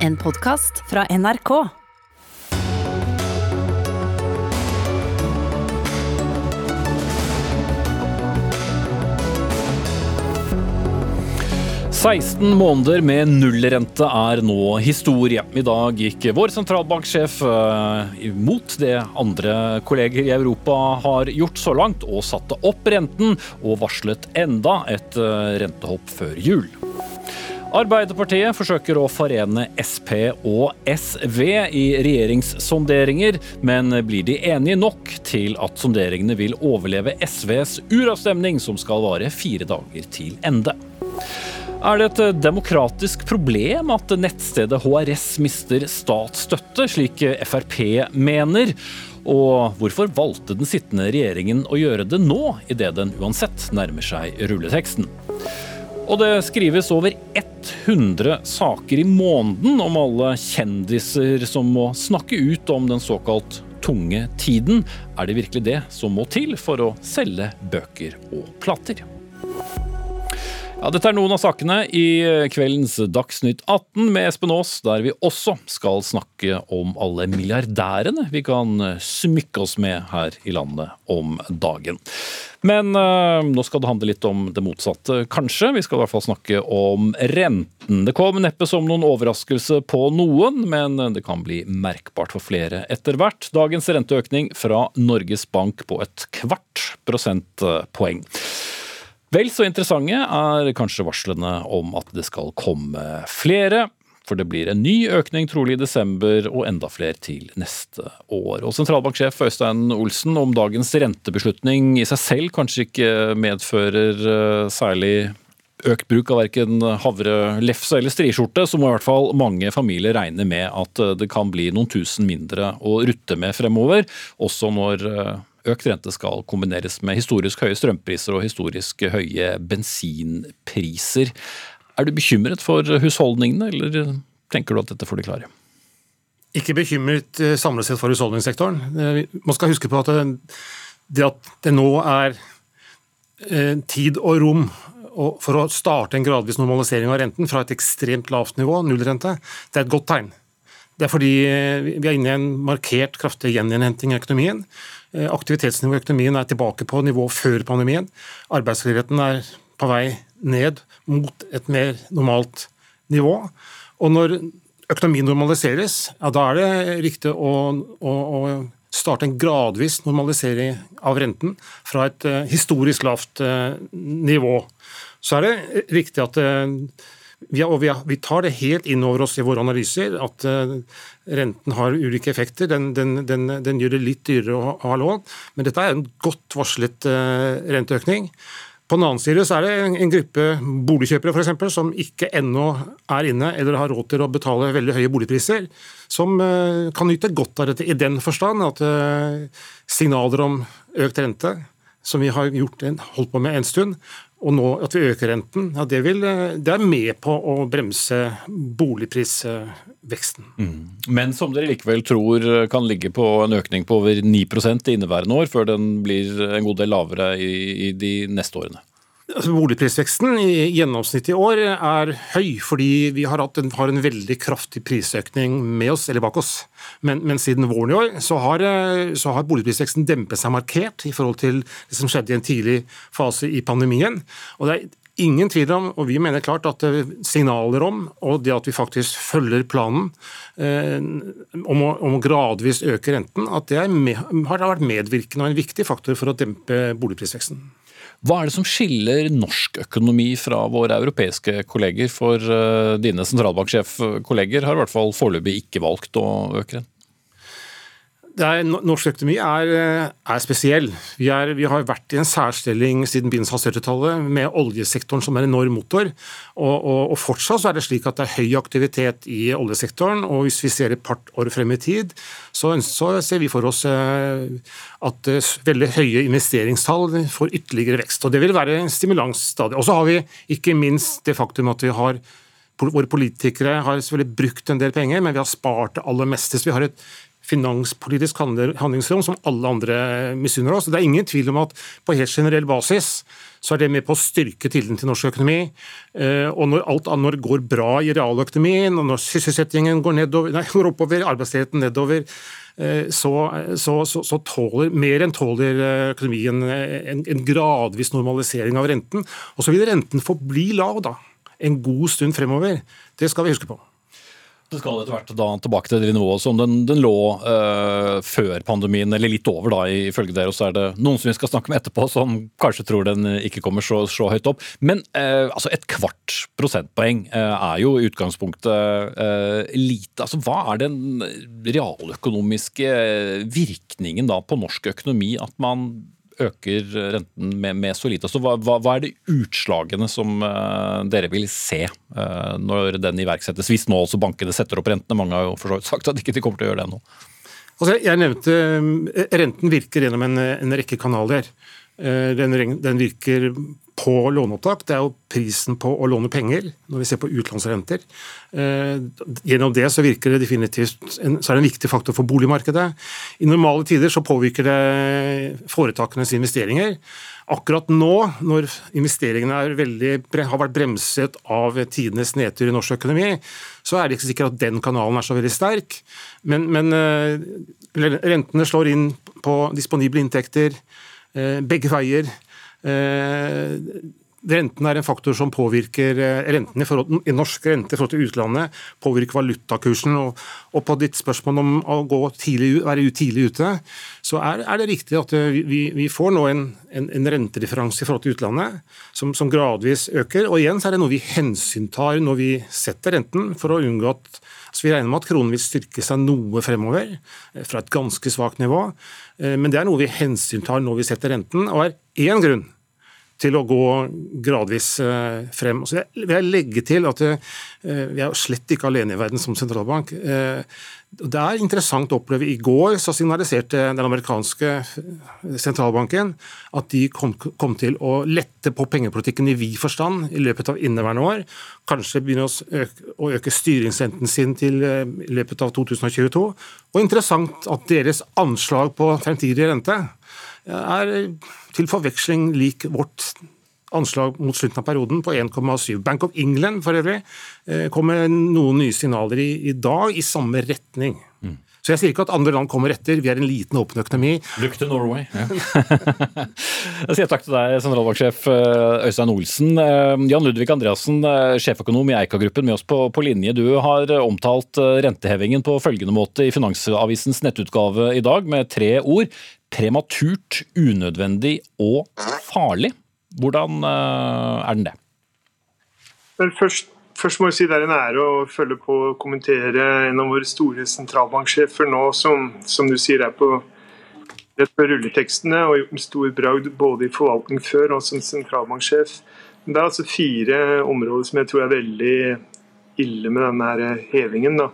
En podkast fra NRK. «16 måneder med nullrente er nå historie. I dag gikk vår sentralbanksjef eh, imot det andre kolleger i Europa har gjort så langt, og satte opp renten og varslet enda et eh, rentehopp før jul. Arbeiderpartiet forsøker å forene Sp og SV i regjeringssonderinger, men blir de enige nok til at sonderingene vil overleve SVs uravstemning, som skal vare fire dager til ende? Er det et demokratisk problem at nettstedet HRS mister statsstøtte, slik Frp mener? Og hvorfor valgte den sittende regjeringen å gjøre det nå, idet den uansett nærmer seg rulleteksten? Og det skrives over 100 saker i måneden om alle kjendiser som må snakke ut om den såkalt tunge tiden. Er det virkelig det som må til for å selge bøker og plater? Ja, dette er noen av sakene i kveldens Dagsnytt 18 med Espen Aas, der vi også skal snakke om alle milliardærene vi kan smykke oss med her i landet om dagen. Men øh, nå skal det handle litt om det motsatte, kanskje. Vi skal i hvert fall snakke om renten. Det kom neppe som noen overraskelse på noen, men det kan bli merkbart for flere etter hvert. Dagens renteøkning fra Norges Bank på et kvart prosentpoeng. Vel så interessante er kanskje varslene om at det skal komme flere. For det blir en ny økning trolig i desember, og enda flere til neste år. Og Sentralbanksjef Øystein Olsen, om dagens rentebeslutning i seg selv kanskje ikke medfører eh, særlig økt bruk av verken havre, lefse eller striskjorte, så må i hvert fall mange familier regne med at eh, det kan bli noen tusen mindre å rutte med fremover, også når eh, økt rente skal kombineres med historisk høye strømpriser og historisk høye bensinpriser. Er du bekymret for husholdningene, eller tenker du at dette får de klare? Ikke bekymret eh, samlet sett for husholdningssektoren. Eh, man skal huske på at det, det at det nå er eh, tid og rom for å starte en gradvis normalisering av renten fra et ekstremt lavt nivå, nullrente, det er et godt tegn. Det er fordi vi er inne i en markert kraftig gjeninnhenting i økonomien. Eh, aktivitetsnivået i økonomien er tilbake på nivå før pandemien. Arbeidsledigheten er på vei ned mot et mer normalt nivå. Og når økonomien normaliseres, ja, da er det riktig å, å, å starte en gradvis normalisering av renten fra et uh, historisk lavt uh, nivå. Så er det riktig at vi, og vi, vi, tar det helt inn over oss i våre analyser at uh, renten har ulike effekter. Den, den, den, den, gjør det litt dyrere å ha lån, men dette er en godt varslet uh, renteøkning. På den annen side er det en, en gruppe boligkjøpere for eksempel, som ikke ennå er inne eller har råd til å betale veldig høye boligpriser, som uh, kan nyte godt av dette i den forstand at signaler om økt rente som vi har gjort, holdt på med en stund, og nå at vi øker renten, ja, det, vil, det, er med på å bremse boligprisveksten. Mm. Men som dere likevel tror kan ligge på en økning på over 9% i inneværende år, før den blir en god del lavere i, i de neste årene? Altså, boligprisveksten i gjennomsnitt i år er høy, fordi vi har, en, har en veldig kraftig prisøkning med oss, eller bak oss. Men, men siden våren i år så har, så har, boligprisveksten dempet seg markert i forhold til det som skjedde i en tidlig fase i pandemien. Og det er ingen tvil om, og vi mener klart at signaler om, og det at vi faktisk følger planen eh, om, å, om, å, gradvis øke renten, at det med, har vært medvirkende og en viktig faktor for å dempe boligprisveksten. Hva er det som skiller norsk økonomi fra våre europeiske kolleger? For uh, dine sentralbanksjefkolleger har i hvert fall foreløpig ikke valgt å øke den. Er, norsk økonomi er, er spesiell. Vi, er, vi, har vært i en særstilling siden begynnelsen av 70-tallet med oljesektoren som en enorm motor. Og, og, og, fortsatt er det slik at det er høy aktivitet i oljesektoren. Og hvis vi ser et par år frem i tid, så, så ser vi for oss eh, at eh, veldig høye investeringstall får ytterligere vekst. Og det vil være en stimulans stadig. Og så har vi ikke minst det faktum at vi har Våre politikere har selvfølgelig brukt en del penger, men vi har spart det aller meste. Så vi har et finanspolitisk handlingsrom som alle andre misunner oss. Det er ingen tvil om at på helt generell basis så er det med på å styrke tilliten til norsk økonomi. Eh, og når alt annet går bra i realøkonomien, og når sysselsettingen går, nedover, nei, går oppover, arbeidsledigheten nedover, eh, så, så, så, så, tåler, mer enn tåler eh, økonomien en, en, gradvis normalisering av renten. Og så vil renten forbli lav da, en god stund fremover. Det skal vi huske på. Det skal etter hvert da tilbake til det nivået som den, den lå uh, før pandemien, eller litt over, da, ifølge dere. Og så er det noen som vi skal snakke med etterpå, som kanskje tror den ikke kommer så, så høyt opp. Men uh, altså et kvart prosentpoeng uh, er jo i utgangspunktet lite. Altså, hva er den realøkonomiske virkningen da på norsk økonomi at man øker renten med, med så lite. Så hva, hva, er de utslagene som uh, dere vil se uh, når den iverksettes? Hvis nå også bankene setter opp rentene. Mange har jo for sagt at ikke de kommer til å gjøre det ennå. Altså, jeg nevnte eh, Renten virker gjennom en, en rekke kanaler. Den, den, virker på låneopptak. Det er jo prisen på å låne penger når vi ser på utlånsrenter. Eh, gjennom det så virker det definitivt så er det en viktig faktor for boligmarkedet. I normale tider så påvirker det foretakenes investeringer. Akkurat nå, når investeringene veldig, har vært bremset av tidenes nedtur i norsk økonomi, så er det ikke sikkert at den kanalen er så veldig sterk. Men, men eh, rentene slår inn på disponible inntekter eh, begge veier. Eh, renten er en faktor som påvirker eh, renten i, forhold, i norsk rente i forhold til utlandet, påvirker valutakursen. Og, og, på ditt spørsmål om å tidlig, være tidlig ute, så er, er, det riktig at eh, vi, vi får nå en, en, en, rentedifferanse i forhold til utlandet som, som, gradvis øker. Og igjen så er det noe vi hensyntar når vi setter renten, for å unngå at altså Vi regner med at kronen vil styrke seg noe fremover, fra et ganske svakt nivå. Men det er noe vi hensyntar når vi setter renten. og er én grunn til å gå gradvis eh, frem. Så vil jeg legge til at eh, vi er slett ikke alene i verden som sentralbank. Eh, det er interessant å oppleve. I går så signaliserte den amerikanske sentralbanken at de kom, kom til å lette på pengepolitikken i vid forstand i løpet av inneværende år. Kanskje begynne å øke, å øke styringsrenten sin til i løpet av 2022. Og interessant at deres anslag på fremtidig rente er til forveksling lik vårt anslag mot slutten av perioden på 1,7. Bank of England for øvrig eh, kom med noen nye signaler i, i dag i samme retning. Så jeg sier ikke at andre land kommer etter, vi er en liten åpen økonomi. Look to Norway. Ja. jeg sier takk til deg, sentralbanksjef eh, Øystein Olsen. Eh, Jan Ludvig Andreassen, sjeføkonom i Eika-gruppen med oss på, på, linje. Du har omtalt rentehevingen på følgende måte i Finansavisens nettutgave i dag, med tre ord prematurt, unødvendig og farlig. Hvordan eh, er den det? Vel, først, først, må jeg si Det er en ære å følge på og kommentere en av våre store sentralbanksjefer nå, som, som du sier er på rett på rulletekstene og gjort en stor bragd både i forvaltning før og som sentralbanksjef. Men det er altså fire områder som jeg tror er veldig ille med denne hevingen. Da.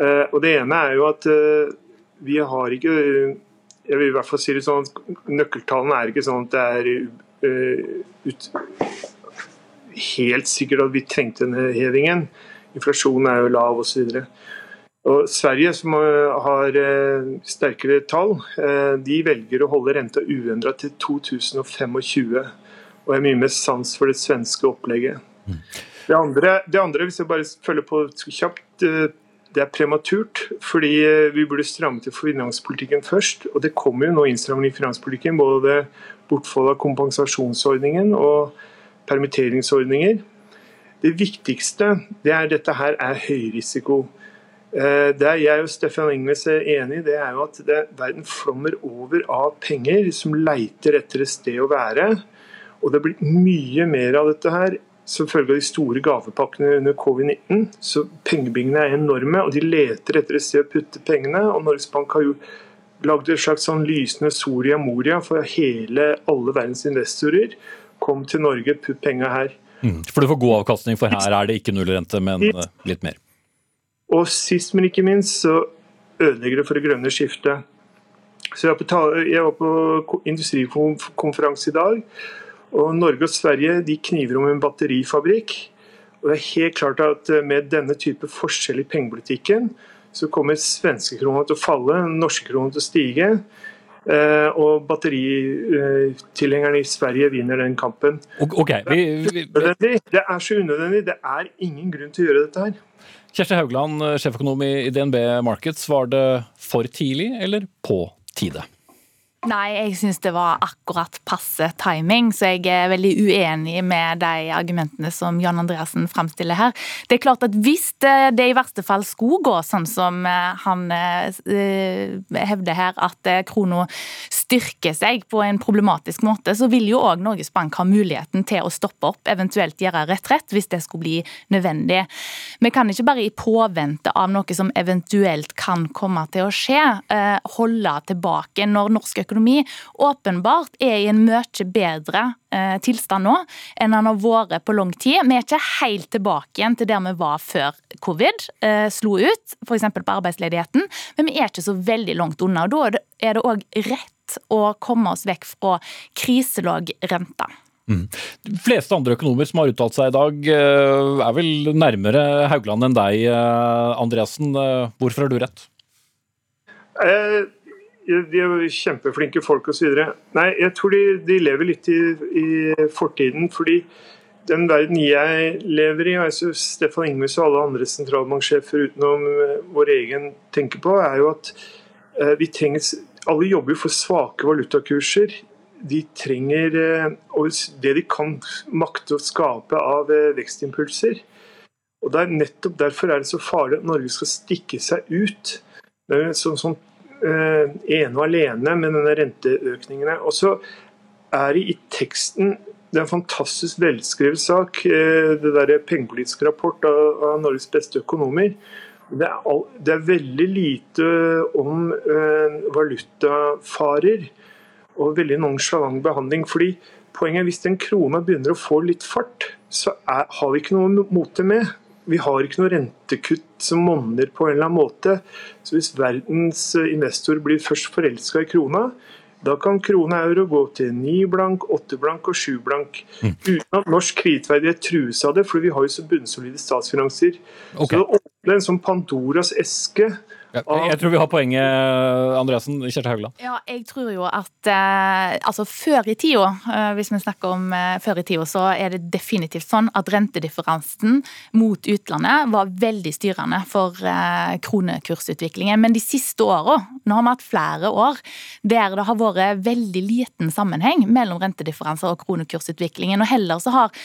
Eh, og Det ene er jo at eh, vi har ikke jeg vil i hvert fall si det sånn at Nøkkeltallene er ikke sånn at det er uh, ut, helt sikkert at vi trengte denne hevingen. Inflasjonen er jo lav osv. Og Sverige, som har uh, sterkere tall, uh, de velger å holde renta uendra til 2025. Og jeg har mye mer sans for det svenske opplegget. Mm. Det andre, det andre, hvis jeg bare følger på kjapt det er prematurt, fordi eh, vi burde stramme til finanspolitikken først. Og det kommer jo nå innstramming i finanspolitikken. Både bortfall av kompensasjonsordningen og permitteringsordninger. Det viktigste det er dette her er høyrisiko. risiko. det er jeg og Stefan Engles er enig i, det er jo at det, verden flommer over av penger som leiter etter et sted å være. Og det blir mye mer av dette her som følge av de store gavepakkene under covid-19. Så pengebingene er enorme, og de leter etter et sted å putte pengene. og Norges Bank har jo lagd et slags sånn lysende Soria Moria for hele, alle verdens investorer. Kom til Norge, putt penga her. Mm, for du får god avkastning, for her er det ikke nullrente, men eh, litt mer. Og sist, men ikke minst, så ødelegger det for det grønne skiftet. Så jeg var på, på industrikonferanse i dag. Og Norge og Sverige de kniver om en batterifabrikk. Og det er helt klart at eh, Med denne type forskjell i pengepolitikken, så kommer svenskekrona til å falle, norske krona til å stige. Uh, og batteritilhengerne i Sverige vinner den kampen. Okay, vi, vi, vi... Det er så unødvendig. Det er ingen grunn til å gjøre dette her. Kjersti Haugland, sjeføkonom i DNB Markets. Var det for tidlig eller på tide? Nei, jeg syns det var akkurat passe timing, så jeg er veldig uenig med de argumentene som Jan Andreassen fremstiller her. Det er klart at Hvis det i verste fall skulle gå sånn som eh, han eh, hevder her, at eh, krona styrker seg på en problematisk måte, så vil jo òg Norges Bank ha muligheten til å stoppe opp, eventuelt gjøre retrett, hvis det skulle bli nødvendig. Vi kan ikke bare i påvente av noe som eventuelt kan komme til å skje, holde tilbake når norsk økonomi åpenbart er i en mye bedre eh, tilstand nå enn han har vært på lang tid. Vi er ikke helt tilbake igjen til der vi var før covid eh, slo ut, f.eks. på arbeidsledigheten, men vi er ikke så veldig langt unna. og Da er det òg rett å komme oss vekk fra kriselåg rente. Mm. De fleste andre økonomer som har uttalt seg i dag, eh, er vel nærmere Haugland enn deg, Andreassen. Hvorfor har du rett? Eh, de er kjempeflinke folk osv. Nei, jeg tror de, de lever litt i, i, fortiden. fordi den verden jeg lever i, og synes Stefan Ingves og alle andre sentralbanksjefer utenom eh, vår egen tenker på, er jo at eh, vi trenger Alle jobber jo for svake valutakurser. De trenger eh, det de kan makte å skape av vekstimpulser. Og det er Nettopp derfor er det så farlig at Norge skal stikke seg ut. Det er sånn, sånn ene og alene med denne renteøkningene. Og så er det i teksten det er en fantastisk velskrevet sak, eh, det der pengepolitiske rapport av, Norges beste økonomer. Det er, all, det er, veldig lite om eh, valutafarer og veldig nonsjalant behandling. fordi Poenget er hvis den krona begynner å få litt fart, så er, har vi ikke noe mote med vi har ikke noe rentekutt som monner på en eller annen måte. Så hvis verdens investor blir først forelska i krona, da kan krone euro gå til ni blank, åtte blank og sju blank. Mm. Uten at norsk kredittverdighet trues av det, for vi har jo så bunnsolide statsfinanser. Okay. Så det åpner en sånn Pandoras eske jeg tror vi har poenget, Andreassen. Kjersti Haugland. Ja, jeg tror jo at eh, altså før i tida, eh, hvis vi snakker om eh, før i tida, så er det definitivt sånn at rentedifferansen mot utlandet var veldig styrende for eh, kronekursutviklingen. Men de siste åra, nå har vi hatt flere år der det har vært veldig liten sammenheng mellom rentedifferanser og kronekursutviklingen, og heller så har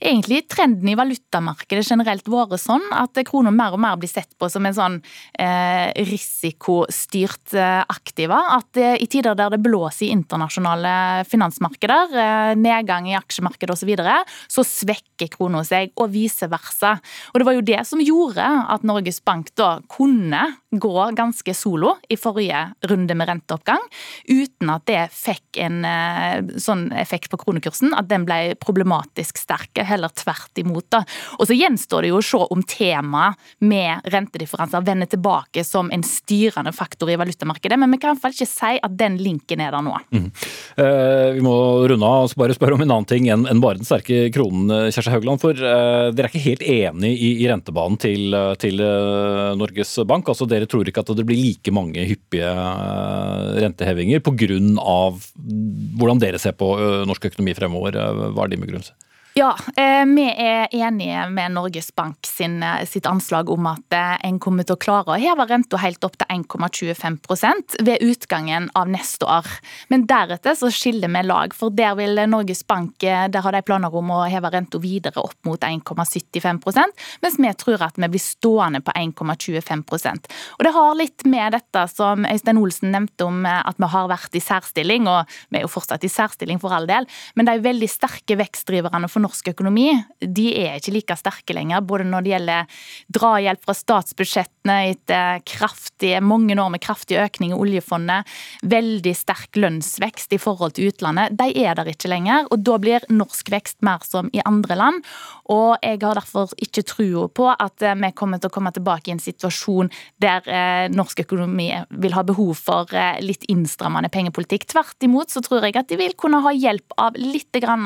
egentlig trenden i valutamarkedet generelt vært sånn at krona mer og mer blir sett på som en sånn eh, risikostyrt eh, aktiva. At eh, i tider der det blåser i internasjonale finansmarkeder, eh, nedgang i aksjemarkedet osv., så, videre, så svekker krona seg, og vice versa. Og det var jo det som gjorde at Norges Bank da kunne gå ganske solo i forrige runde med renteoppgang, uten at det fikk en eh, sånn effekt på kronekursen at den ble problematisk sterk heller tvert imot. Da. Og så gjenstår det jo å se om temaet med rentedifferanser vender tilbake som en styrende faktor i valutamarkedet, men vi kan i hvert fall ikke si at den linken er der nå. Mm. Eh, vi må runde av og bare spørre om en annen ting enn, en bare den sterke kronen, eh, Kjersti Haugland. For eh, dere er ikke helt enig i, i rentebanen til, eh, til eh, Norges Bank. altså Dere tror ikke at det blir like mange hyppige uh, rentehevinger pga. hvordan dere ser på norsk økonomi fremover. Hva er din begrunnelse? Ja, eh, vi er enige med Norges Bank sin, eh, sitt anslag om at eh, en kommer til å klare å heve renta helt opp til 1,25% ved utgangen av neste år. Men deretter så skiller vi lag, for der vil Norges Bank der har de planer om å heve renta videre opp mot 1,75% mens vi tror at vi blir stående på 1,25% Og Det har litt med dette som Øystein Olsen nevnte om at vi har vært i særstilling, og vi er jo fortsatt i særstilling for all del, men de veldig sterke vekstdriverne for norsk økonomi de er ikke like sterke lenger. Både når det gjelder drahjelp fra statsbudsjettene etter kraftige, mange år med kraftig økning i oljefondet, veldig sterk lønnsvekst i forhold til utlandet. De er der ikke lenger. og Da blir norsk vekst mer som i andre land. Og jeg har derfor ikke trua på at eh, vi kommer til å komme tilbake i en situasjon der eh, norsk økonomi vil ha behov for eh, litt innstrammende pengepolitikk. Tvert imot så tror jeg at de vil kunne ha hjelp av litt, grann,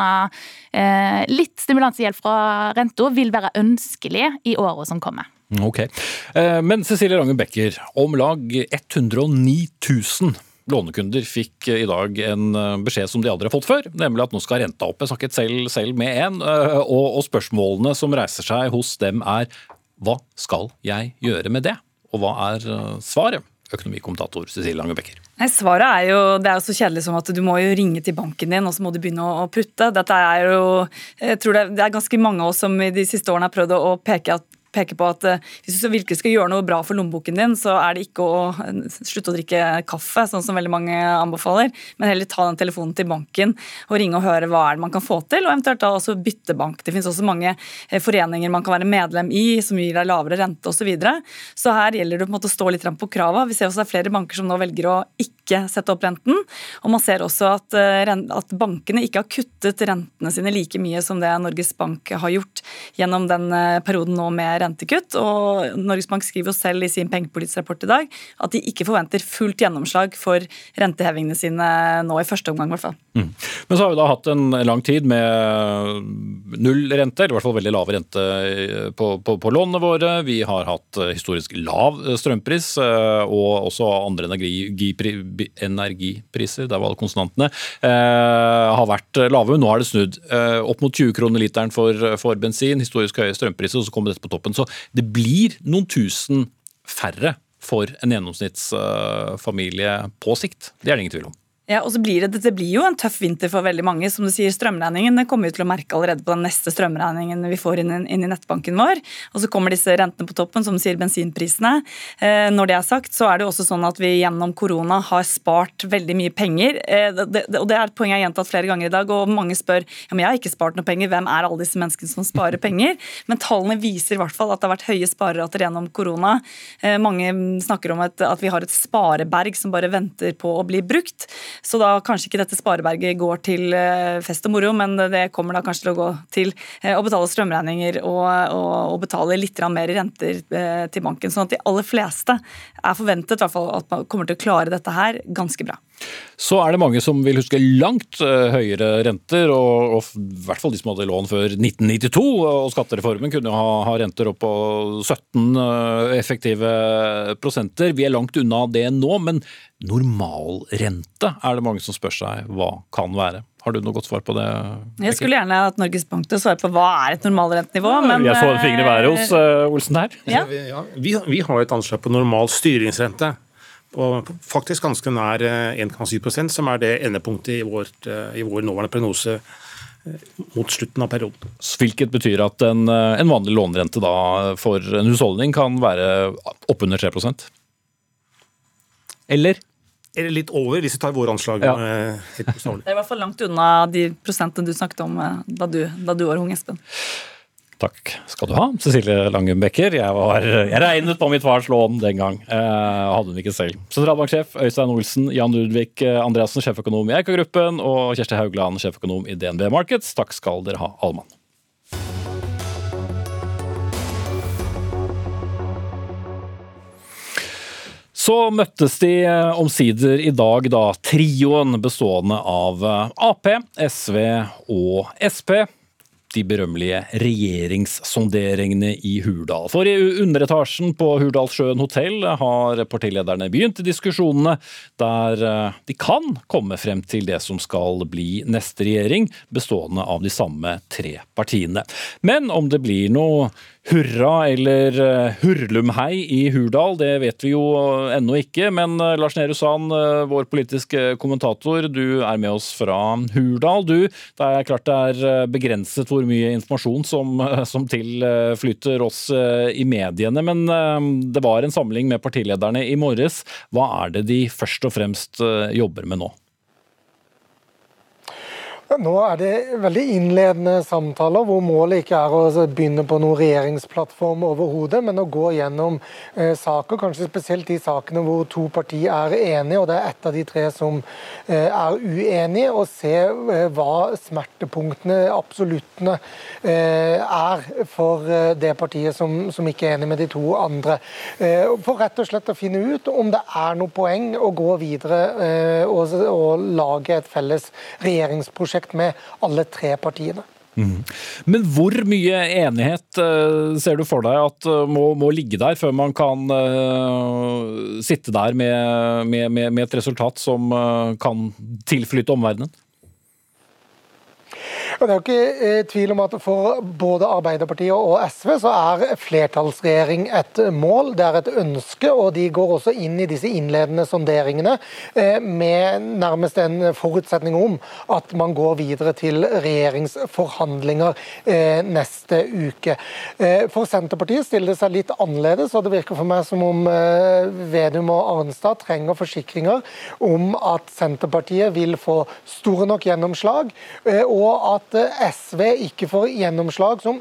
litt stimulanshjelp fra renta vil være ønskelig i åra som kommer. Ok. Eh, men Cecilie Rangen Becker, om lag 109 000 lånekunder fikk i dag en eh, beskjed som de aldri har fått før, nemlig at nå skal renta opp. Jeg snakket selv, selv med en, eh, og, og spørsmålene som reiser seg hos dem er hva skal jeg gjøre med det? Og hva er svaret? Økonomikommentator Cecilie Lange Becker. Nei, Svaret er jo det er jo så kjedelig som at du må jo ringe til banken din og så må du begynne å, putte. Dette er jo, jeg tror det, er ganske mange av oss som i de siste årene har prøvd å peke at peker på at uh, hvis du virkelig skal gjøre noe bra for lommeboken din, så er det ikke å uh, slutte å drikke kaffe, sånn som veldig mange anbefaler, men heller ta den telefonen til banken og ringe og høre hva er det man kan få til, og eventuelt da også bytte bank. Det finnes også mange uh, foreninger man kan være medlem i som gir deg lavere rente osv. Så, videre. så her gjelder det på en måte å stå litt på krava. Vi ser også det er flere banker som nå velger å ikke sette opp renten, og man ser også at, at bankene ikke har kuttet rentene sine like mye som det Norges Bank har gjort gjennom den perioden nå med rentekutt. og Norges Bank skriver jo selv i sin pengepolitiske rapport i dag at de ikke forventer fullt gjennomslag for rentehevingene sine nå i første omgang. I hvert fall. Mm. Men så har vi da hatt en lang tid med null rente, eller i hvert fall veldig lave rente på, på, på lånene våre. Vi har hatt historisk lav strømpris og også andre energipri, energipriser, der var det konsonantene, eh, har vært lave. Nå har det snudd. Eh, opp mot 20 kroner literen for, for bensin, historisk høye strømpriser, og så kommer dette på toppen. Så det blir noen tusen færre for en gjennomsnittsfamilie på sikt. Det er det ingen tvil om. Ja, og så blir det, det blir jo en tøff vinter for veldig mange. Som du sier, Strømregningen kommer vi til å merke allerede på den neste strømregningen vi får inn, inn, i nettbanken vår. Og så kommer disse rentene på toppen, som du sier, bensinprisene. Eh, når det er sagt, så er det jo også sånn at vi gjennom korona har spart veldig mye penger. Eh, det, det, og det er et poeng jeg har gjentatt flere ganger i dag, og mange spør ja, men jeg har ikke spart noe penger, hvem er alle disse menneskene som sparer penger? Men tallene viser i hvert fall at det har vært høye sparerater gjennom korona. Eh, mange snakker om et, at vi har et spareberg som bare venter på å bli brukt. Så da kanskje ikke dette spareberget går til eh, fest og moro, men det kommer da kanskje til å gå til eh, å betale strømregninger og, og, og betale litt mer renter eh, til banken. Sånn at de aller fleste er forventet hvert fall, at man kommer til å klare dette her ganske bra. Så er det mange som vil huske langt høyere renter, og, og i hvert fall de som hadde lån før 1992. Og skattereformen kunne jo ha, ha renter opp på 17 effektive prosenter. Vi er langt unna det nå, men normalrente er det mange som spør seg hva kan være. Har du noe godt svar på det? Jeg skulle gjerne at Norges Bank til svare på hva er et normalrentenivå. Men jeg så en i været hos uh, Olsen her. Ja. Ja, vi, vi, har et anslag på normal styringsrente. På faktisk ganske nær 1,7 eh, som er det endepunktet i, vårt, eh, i vår nåværende prognose mot slutten av perioden. Hvilket betyr at en, en vanlig lånerente da for en husholdning kan være oppunder 3% Eller? Eller litt over, hvis vi tar våre anslag. Ja. det er i hvert fall langt unna de prosentene du snakket om eh, da du, da du var ung, Espen. Takk skal du ha, Cecilie Langum Becker. Jeg, jeg regnet på mitt fars lån den gang. Eh, hadde den ikke selv. Sentralbanksjef Øystein Olsen, Jan Ludvig eh, Andreassen, sjeføkonom i Eika-gruppen, og Kjersti Haugland, sjeføkonom i DNB Markets. Takk skal dere ha, alle mann. Så møttes de eh, omsider i dag, da, trioen bestående av eh, Ap, SV og Sp de berømmelige regjeringssonderingene i Hurdal. For i underetasjen på Hurdalssjøen hotell har partilederne begynt diskusjonene der eh, de kan komme frem til det som skal bli neste regjering, bestående av de samme tre partiene. Men om det blir noe hurra eller eh, hurlumhei i Hurdal, det vet vi jo ennå ikke. Men eh, Lars Nehru Sand, eh, vår politiske kommentator, du er med oss fra Hurdal. Du, det er klart det er begrenset hvor mye informasjon som, som tilflyter oss i mediene. Men det var en samling med partilederne i morges. Hva er det de først og fremst jobber med nå? Nå er det veldig innledende samtaler, hvor målet ikke er å begynne på noen regjeringsplattform overhodet, men å gå gjennom eh, saker, kanskje spesielt de sakene hvor to partier er enige, og det er ett av de tre som eh, er uenige, og se eh, hva smertepunktene, absoluttene, eh, er for eh, det partiet som, som, ikke er enig med de to andre. Eh, for rett og slett å finne ut om det er noe poeng å gå videre og, og lage et felles regjeringsprosjekt prosjekt med alle tre partiene. Mm. Men hvor mye enighet uh, ser du for deg at uh, må, må, ligge der før man kan uh, sitte der med, med, med, et resultat som kan tilflyte omverdenen? Og Det er jo ikke eh, tvil om at for både Arbeiderpartiet og SV så er flertallsregjering et mål. Det er et ønske, og de går også inn i disse innledende sonderingene eh, med nærmest en forutsetning om at man går videre til regjeringsforhandlinger eh, neste uke. For Senterpartiet stiller det seg litt annerledes, og det virker for meg som om Vedum og Arnstad trenger forsikringer om at Senterpartiet vil få store nok gjennomslag, og at eh, SV ikke får gjennomslag som,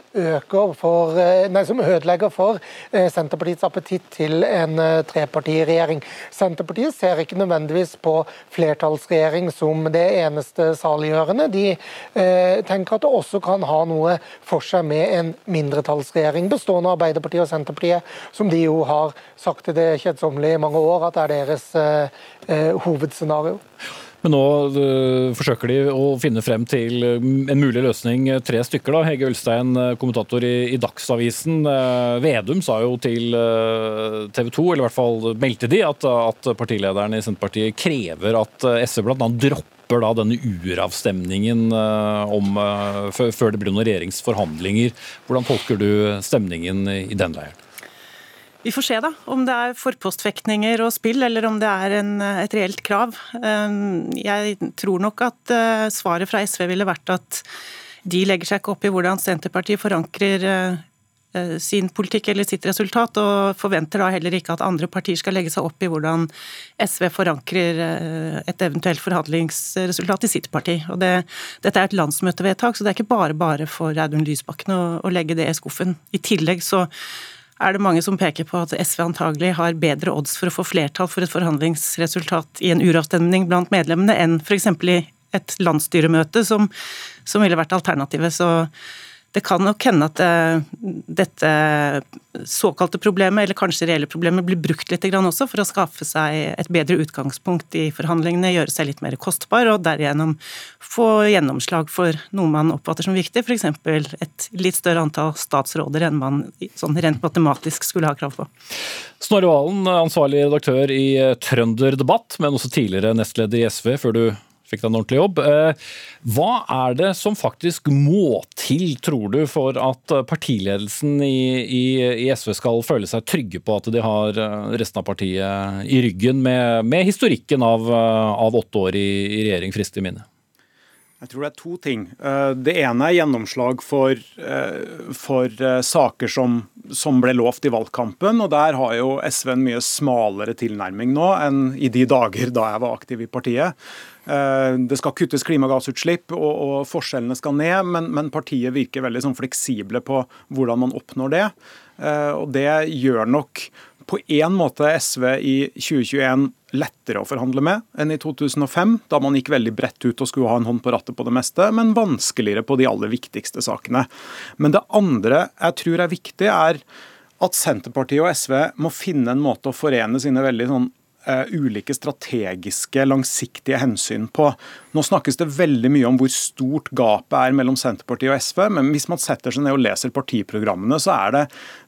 for, eh, nei, som ødelegger for eh, Senterpartiets appetitt til en trepartiregjering. Senterpartiet ser ikke nødvendigvis på flertallsregjering som det eneste saliggjørende. De eh, tenker at det også kan ha noe for seg med en mindretallsregjering bestående av Arbeiderpartiet og Senterpartiet, som de jo har sagt til det kjedsommelige i mange år at er deres eh, hovedscenario. Men nå uh, forsøker de å finne frem til eh, en mulig løsning, eh, tre stykker. da. Hege Ulstein, kommentator i, Dagsavisen. Vedum sa jo til TV 2, eller i hvert fall meldte de, at, at partilederen i Senterpartiet krever at SV bl.a. dropper da denne uravstemningen om, før det blir noen regjeringsforhandlinger. Hvordan tolker du stemningen i den leiren? Vi får se da, om det er forpostfektninger og spill, eller om det er en, et reelt krav. Um, jeg tror nok at uh, svaret fra SV ville vært at de legger seg ikke opp i hvordan Senterpartiet forankrer uh, uh, sin politikk eller sitt resultat, og forventer da heller ikke at andre partier skal legge seg opp i hvordan SV forankrer et eventuelt forhandlingsresultat i sitt parti. Og det, dette er et landsmøtevedtak, så det er ikke bare bare for Audun Lysbakken å, å legge det i skuffen. I tillegg så er det mange som peker på at SV antagelig har bedre odds for å få flertall for et forhandlingsresultat i en uravstemning blant medlemmene enn f.eks. i et landsstyremøte, som, som ville vært alternativet. Så det kan nok hende at eh, dette såkalte problemet, eller kanskje reelle problemet, blir brukt litt også for å skaffe seg et bedre utgangspunkt i forhandlingene, gjøre seg litt mer kostbar, og derigjennom få gjennomslag for noe man oppfatter som viktig, f.eks. et litt større antall statsråder enn man sånn rent matematisk skulle ha krav på. Snorre Valen, ansvarlig redaktør i Trønder Debatt, men også tidligere nestleder i SV, før du fikk deg en ordentlig jobb. Eh, hva er det som faktisk må til, tror du, for at partiledelsen i, i, i SV skal føle seg trygge på at de har eh, resten av partiet i ryggen, med, med historikken av, eh, av, åtte år i, i regjering frist i minne? Jeg tror det er to ting. Det ene er gjennomslag for, for saker som, som, ble lovt i valgkampen. og Der har jo SV en mye smalere tilnærming nå enn i de dager da jeg var aktiv i partiet. Eh, det skal kuttes klimagassutslipp, og, og forskjellene skal ned, men, men, partiet virker veldig sånn fleksible på hvordan man oppnår det. Eh, og Det gjør nok på én måte SV i 2021 lettere å forhandle med enn i 2005, da man gikk veldig bredt ut og skulle ha en hånd på rattet på det meste, men vanskeligere på de aller viktigste sakene. Men det andre jeg tror er viktig, er at Senterpartiet og SV må finne en måte å forene sine veldig sånn ulike strategiske, langsiktige hensyn på. Nå snakkes det veldig mye om hvor stort gapet er mellom Senterpartiet og SV, men hvis man setter seg ned og leser partiprogrammene, så er det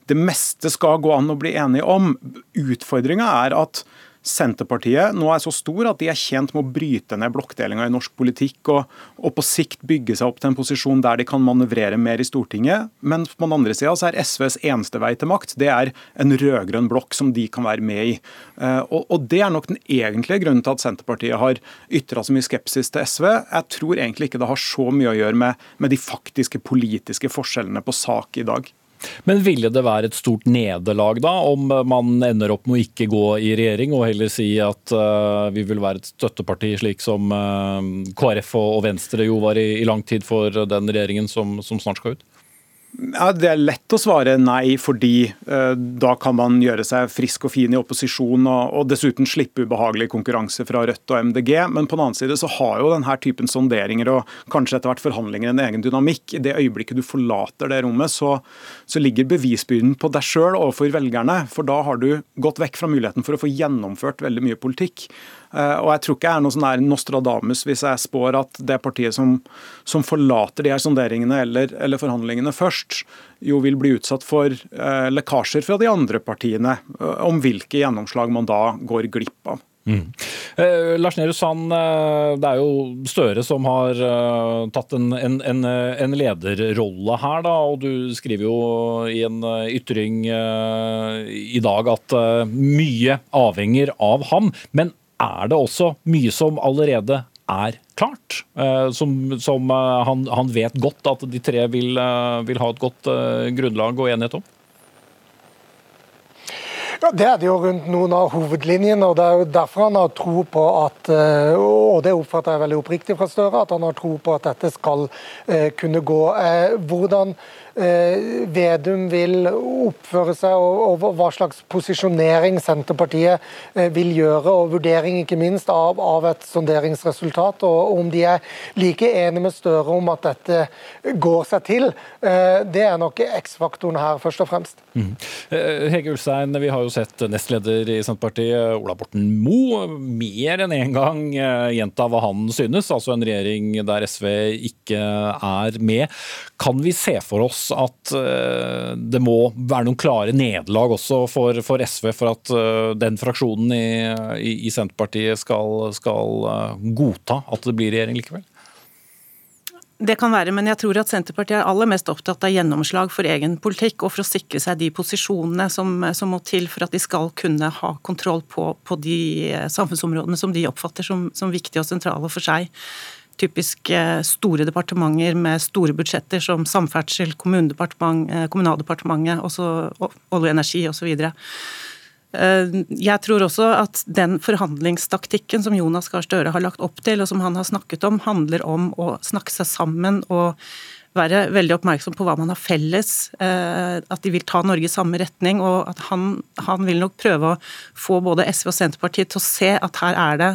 det meste skal gå an å bli enige om. Utfordringa er at Senterpartiet nå er så stor at de er tjent med å bryte ned blokkdelinga i norsk politikk og, og, på sikt bygge seg opp til en posisjon der de kan manøvrere mer i Stortinget. Men på den andre sida er SVs eneste vei til makt det er en rød-grønn blokk som de kan være med i. Uh, og, og, Det er nok den egentlige grunnen til at Senterpartiet har ytra så mye skepsis til SV. Jeg tror egentlig ikke det har så mye å gjøre med, med de faktiske politiske forskjellene på sak i dag. Men ville det være et stort nederlag da, om man ender opp med å ikke gå i regjering, og heller si at uh, vi vil være et støtteparti, slik som uh, KrF og, Venstre jo var i, i, lang tid for den regjeringen som, som snart skal ut? Ja, Det er lett å svare nei, fordi eh, da kan man gjøre seg frisk og fin i opposisjon og, og, dessuten slippe ubehagelig konkurranse fra Rødt og MDG. Men på den annen side så har jo denne typen sonderinger og kanskje etter hvert forhandlinger en egen dynamikk. I det øyeblikket du forlater det rommet, så, så ligger bevisbyrden på deg sjøl overfor velgerne. For da har du gått vekk fra muligheten for å få gjennomført veldig mye politikk. Og Jeg tror ikke jeg er noe sånn der Nostradamus hvis jeg spår at det partiet som, som forlater de her sonderingene eller, eller, forhandlingene først, jo vil bli utsatt for eh, lekkasjer fra de andre partiene om hvilke gjennomslag man da går glipp av. Mm. Eh, Lars Nehru Sand, eh, det er jo Støre som har uh, tatt en, en, en, en, lederrolle her. Da, og Du skriver jo i en ytring uh, i dag at uh, mye avhenger av ham. Men er det også mye som allerede er klart? som, som han, han, vet godt at de tre vil, vil ha et godt grunnlag og enighet om? Ja, Det er det jo rundt noen av hovedlinjene. og Det er jo derfor han har tro på at eh, og det oppfatter jeg veldig oppriktig fra Støre, at han har tro på at dette skal eh, kunne gå. Eh, hvordan Eh, Vedum vil oppføre seg, og, hva slags posisjonering Senterpartiet eh, vil gjøre, og vurdering ikke minst av, av et sonderingsresultat, og om de er like enige med Støre om at dette går seg til. Eh, det er nok X-faktoren her, først og fremst. Mm. Hege Ulstein, vi har jo sett nestleder i Senterpartiet, Ola Borten Moe, mer enn én en gang gjenta hva han synes, altså en regjering der SV ikke er med. Kan vi se for oss at uh, det må være noen klare nederlag også for, for, SV for at uh, den fraksjonen i, i, i Senterpartiet skal, skal uh, godta at det blir regjering likevel? Det kan være, men jeg tror at Senterpartiet er aller mest opptatt av gjennomslag for egen politikk, og for å sikre seg de posisjonene som, som må til for at de skal kunne ha kontroll på, på de samfunnsområdene som de oppfatter som, som viktige og sentrale for seg typisk eh, store departementer med store budsjetter som samferdsel, eh, Kommunaldepartementet, olje og energi osv. Eh, jeg tror også at den forhandlingstaktikken som Jonas Gahr Støre har lagt opp til, og som han har snakket om, handler om å snakke seg sammen og være veldig oppmerksom på hva man har felles, eh, at de vil ta Norge i samme retning. Og at han, han, vil nok prøve å få både SV og Senterpartiet til å se at her er det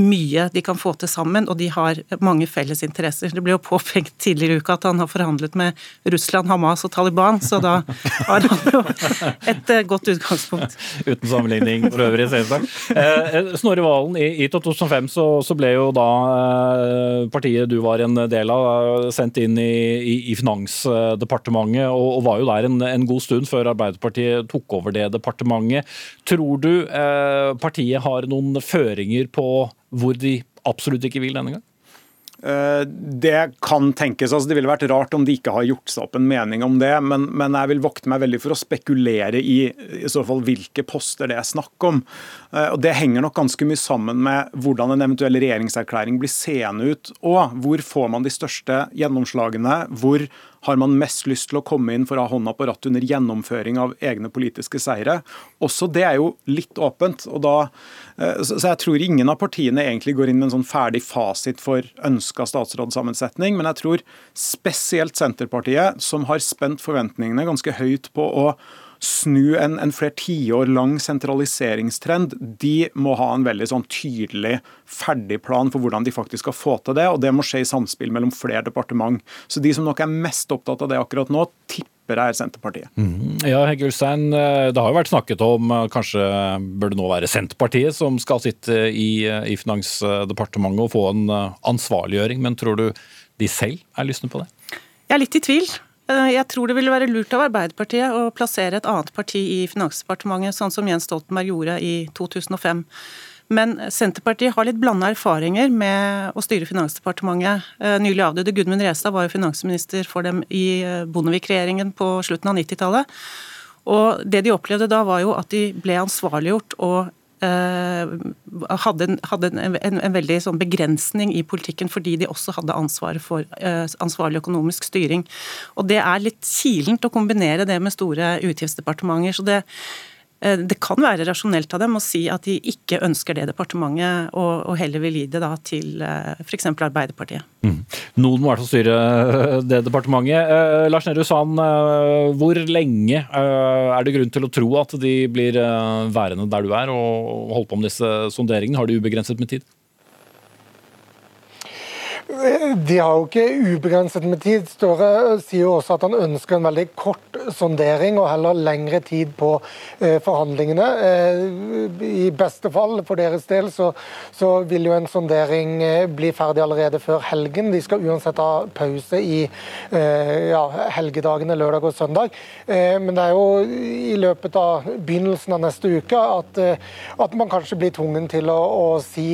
mye de kan få til sammen, og de har mange felles interesser. Det ble jo påpekt tidligere i uka at han har forhandlet med Russland, Hamas og Taliban, så da har han jo et eh, godt utgangspunkt. Uten sammenligning for øvrig, selvsagt. Eh, Snorre Valen, i 2005 så, så ble jo da partiet du var en del av, sendt inn i i, Finansdepartementet, og, var jo der en, en, god stund før Arbeiderpartiet tok over det departementet. Tror du eh, partiet har noen føringer på hvor de absolutt ikke vil denne gang? Eh, det kan tenkes. altså Det ville vært rart om de ikke har gjort seg opp en mening om det. Men, men, jeg vil vokte meg veldig for å spekulere i i så fall hvilke poster det er snakk om. Eh, og Det henger nok ganske mye sammen med hvordan en eventuell regjeringserklæring blir seende ut. Og hvor får man de største gjennomslagene? Hvor har man mest lyst til å komme inn for å ha hånda på rattet under gjennomføring av egne politiske seire? Også det er jo litt åpent. og da, eh, Så jeg tror ingen av partiene egentlig går inn med en sånn ferdig fasit for ønska statsrådssammensetning, men jeg tror spesielt Senterpartiet, som har spent forventningene ganske høyt på å snu en, en flere tiår lang sentraliseringstrend, de må ha en veldig sånn tydelig, ferdig plan for hvordan de faktisk skal få til det. og Det må skje i samspill mellom flere departement. Så de som nok er mest opptatt av det akkurat nå, tipper er Senterpartiet. Mm. Ja, Hegge Ulstein, eh, Det har jo vært snakket om eh, kanskje bør det nå være Senterpartiet som skal sitte i, i Finansdepartementet og få en eh, ansvarliggjøring, men tror du de selv er lystne på det? Jeg er litt i tvil. Eh, jeg tror det ville være lurt av Arbeiderpartiet å plassere et annet parti i Finansdepartementet, sånn som Jens Stoltenberg gjorde i 2005. Men Senterpartiet har litt blanda erfaringer med å styre Finansdepartementet. Eh, nylig avdøde Gudmund Restad var jo finansminister for dem i eh, Bondevik-regjeringen på slutten av 90-tallet. Og Det de opplevde da, var jo at de ble ansvarliggjort og hadde, en, hadde en, en, en, veldig sånn begrensning i politikken fordi de også hadde ansvaret for uh, ansvarlig økonomisk styring. Og Det er litt kilent å kombinere det med store utgiftsdepartementer. så det Eh, det kan være rasjonelt av dem å si at de ikke ønsker det departementet, og, heller vil gi det da til eh, f.eks. Arbeiderpartiet. Mm. Noen må i hvert fall styre eh, det departementet. Eh, Lars Nehru Sand, eh, hvor lenge eh, er det grunn til å tro at de blir værende der du er og holde på med disse sonderingene? Har de ubegrenset med tid? De har jo ikke ubegrenset med tid. Støre sier jo også at han ønsker en veldig kort sondering og heller lengre tid på eh, forhandlingene. Eh, I beste fall for deres del så, så, vil jo en sondering eh, bli ferdig allerede før helgen. De skal uansett ha pause i ja, helgedagene lørdag og søndag. Men det er jo i løpet av begynnelsen av neste uke at, at man kanskje blir tvungen til å, å si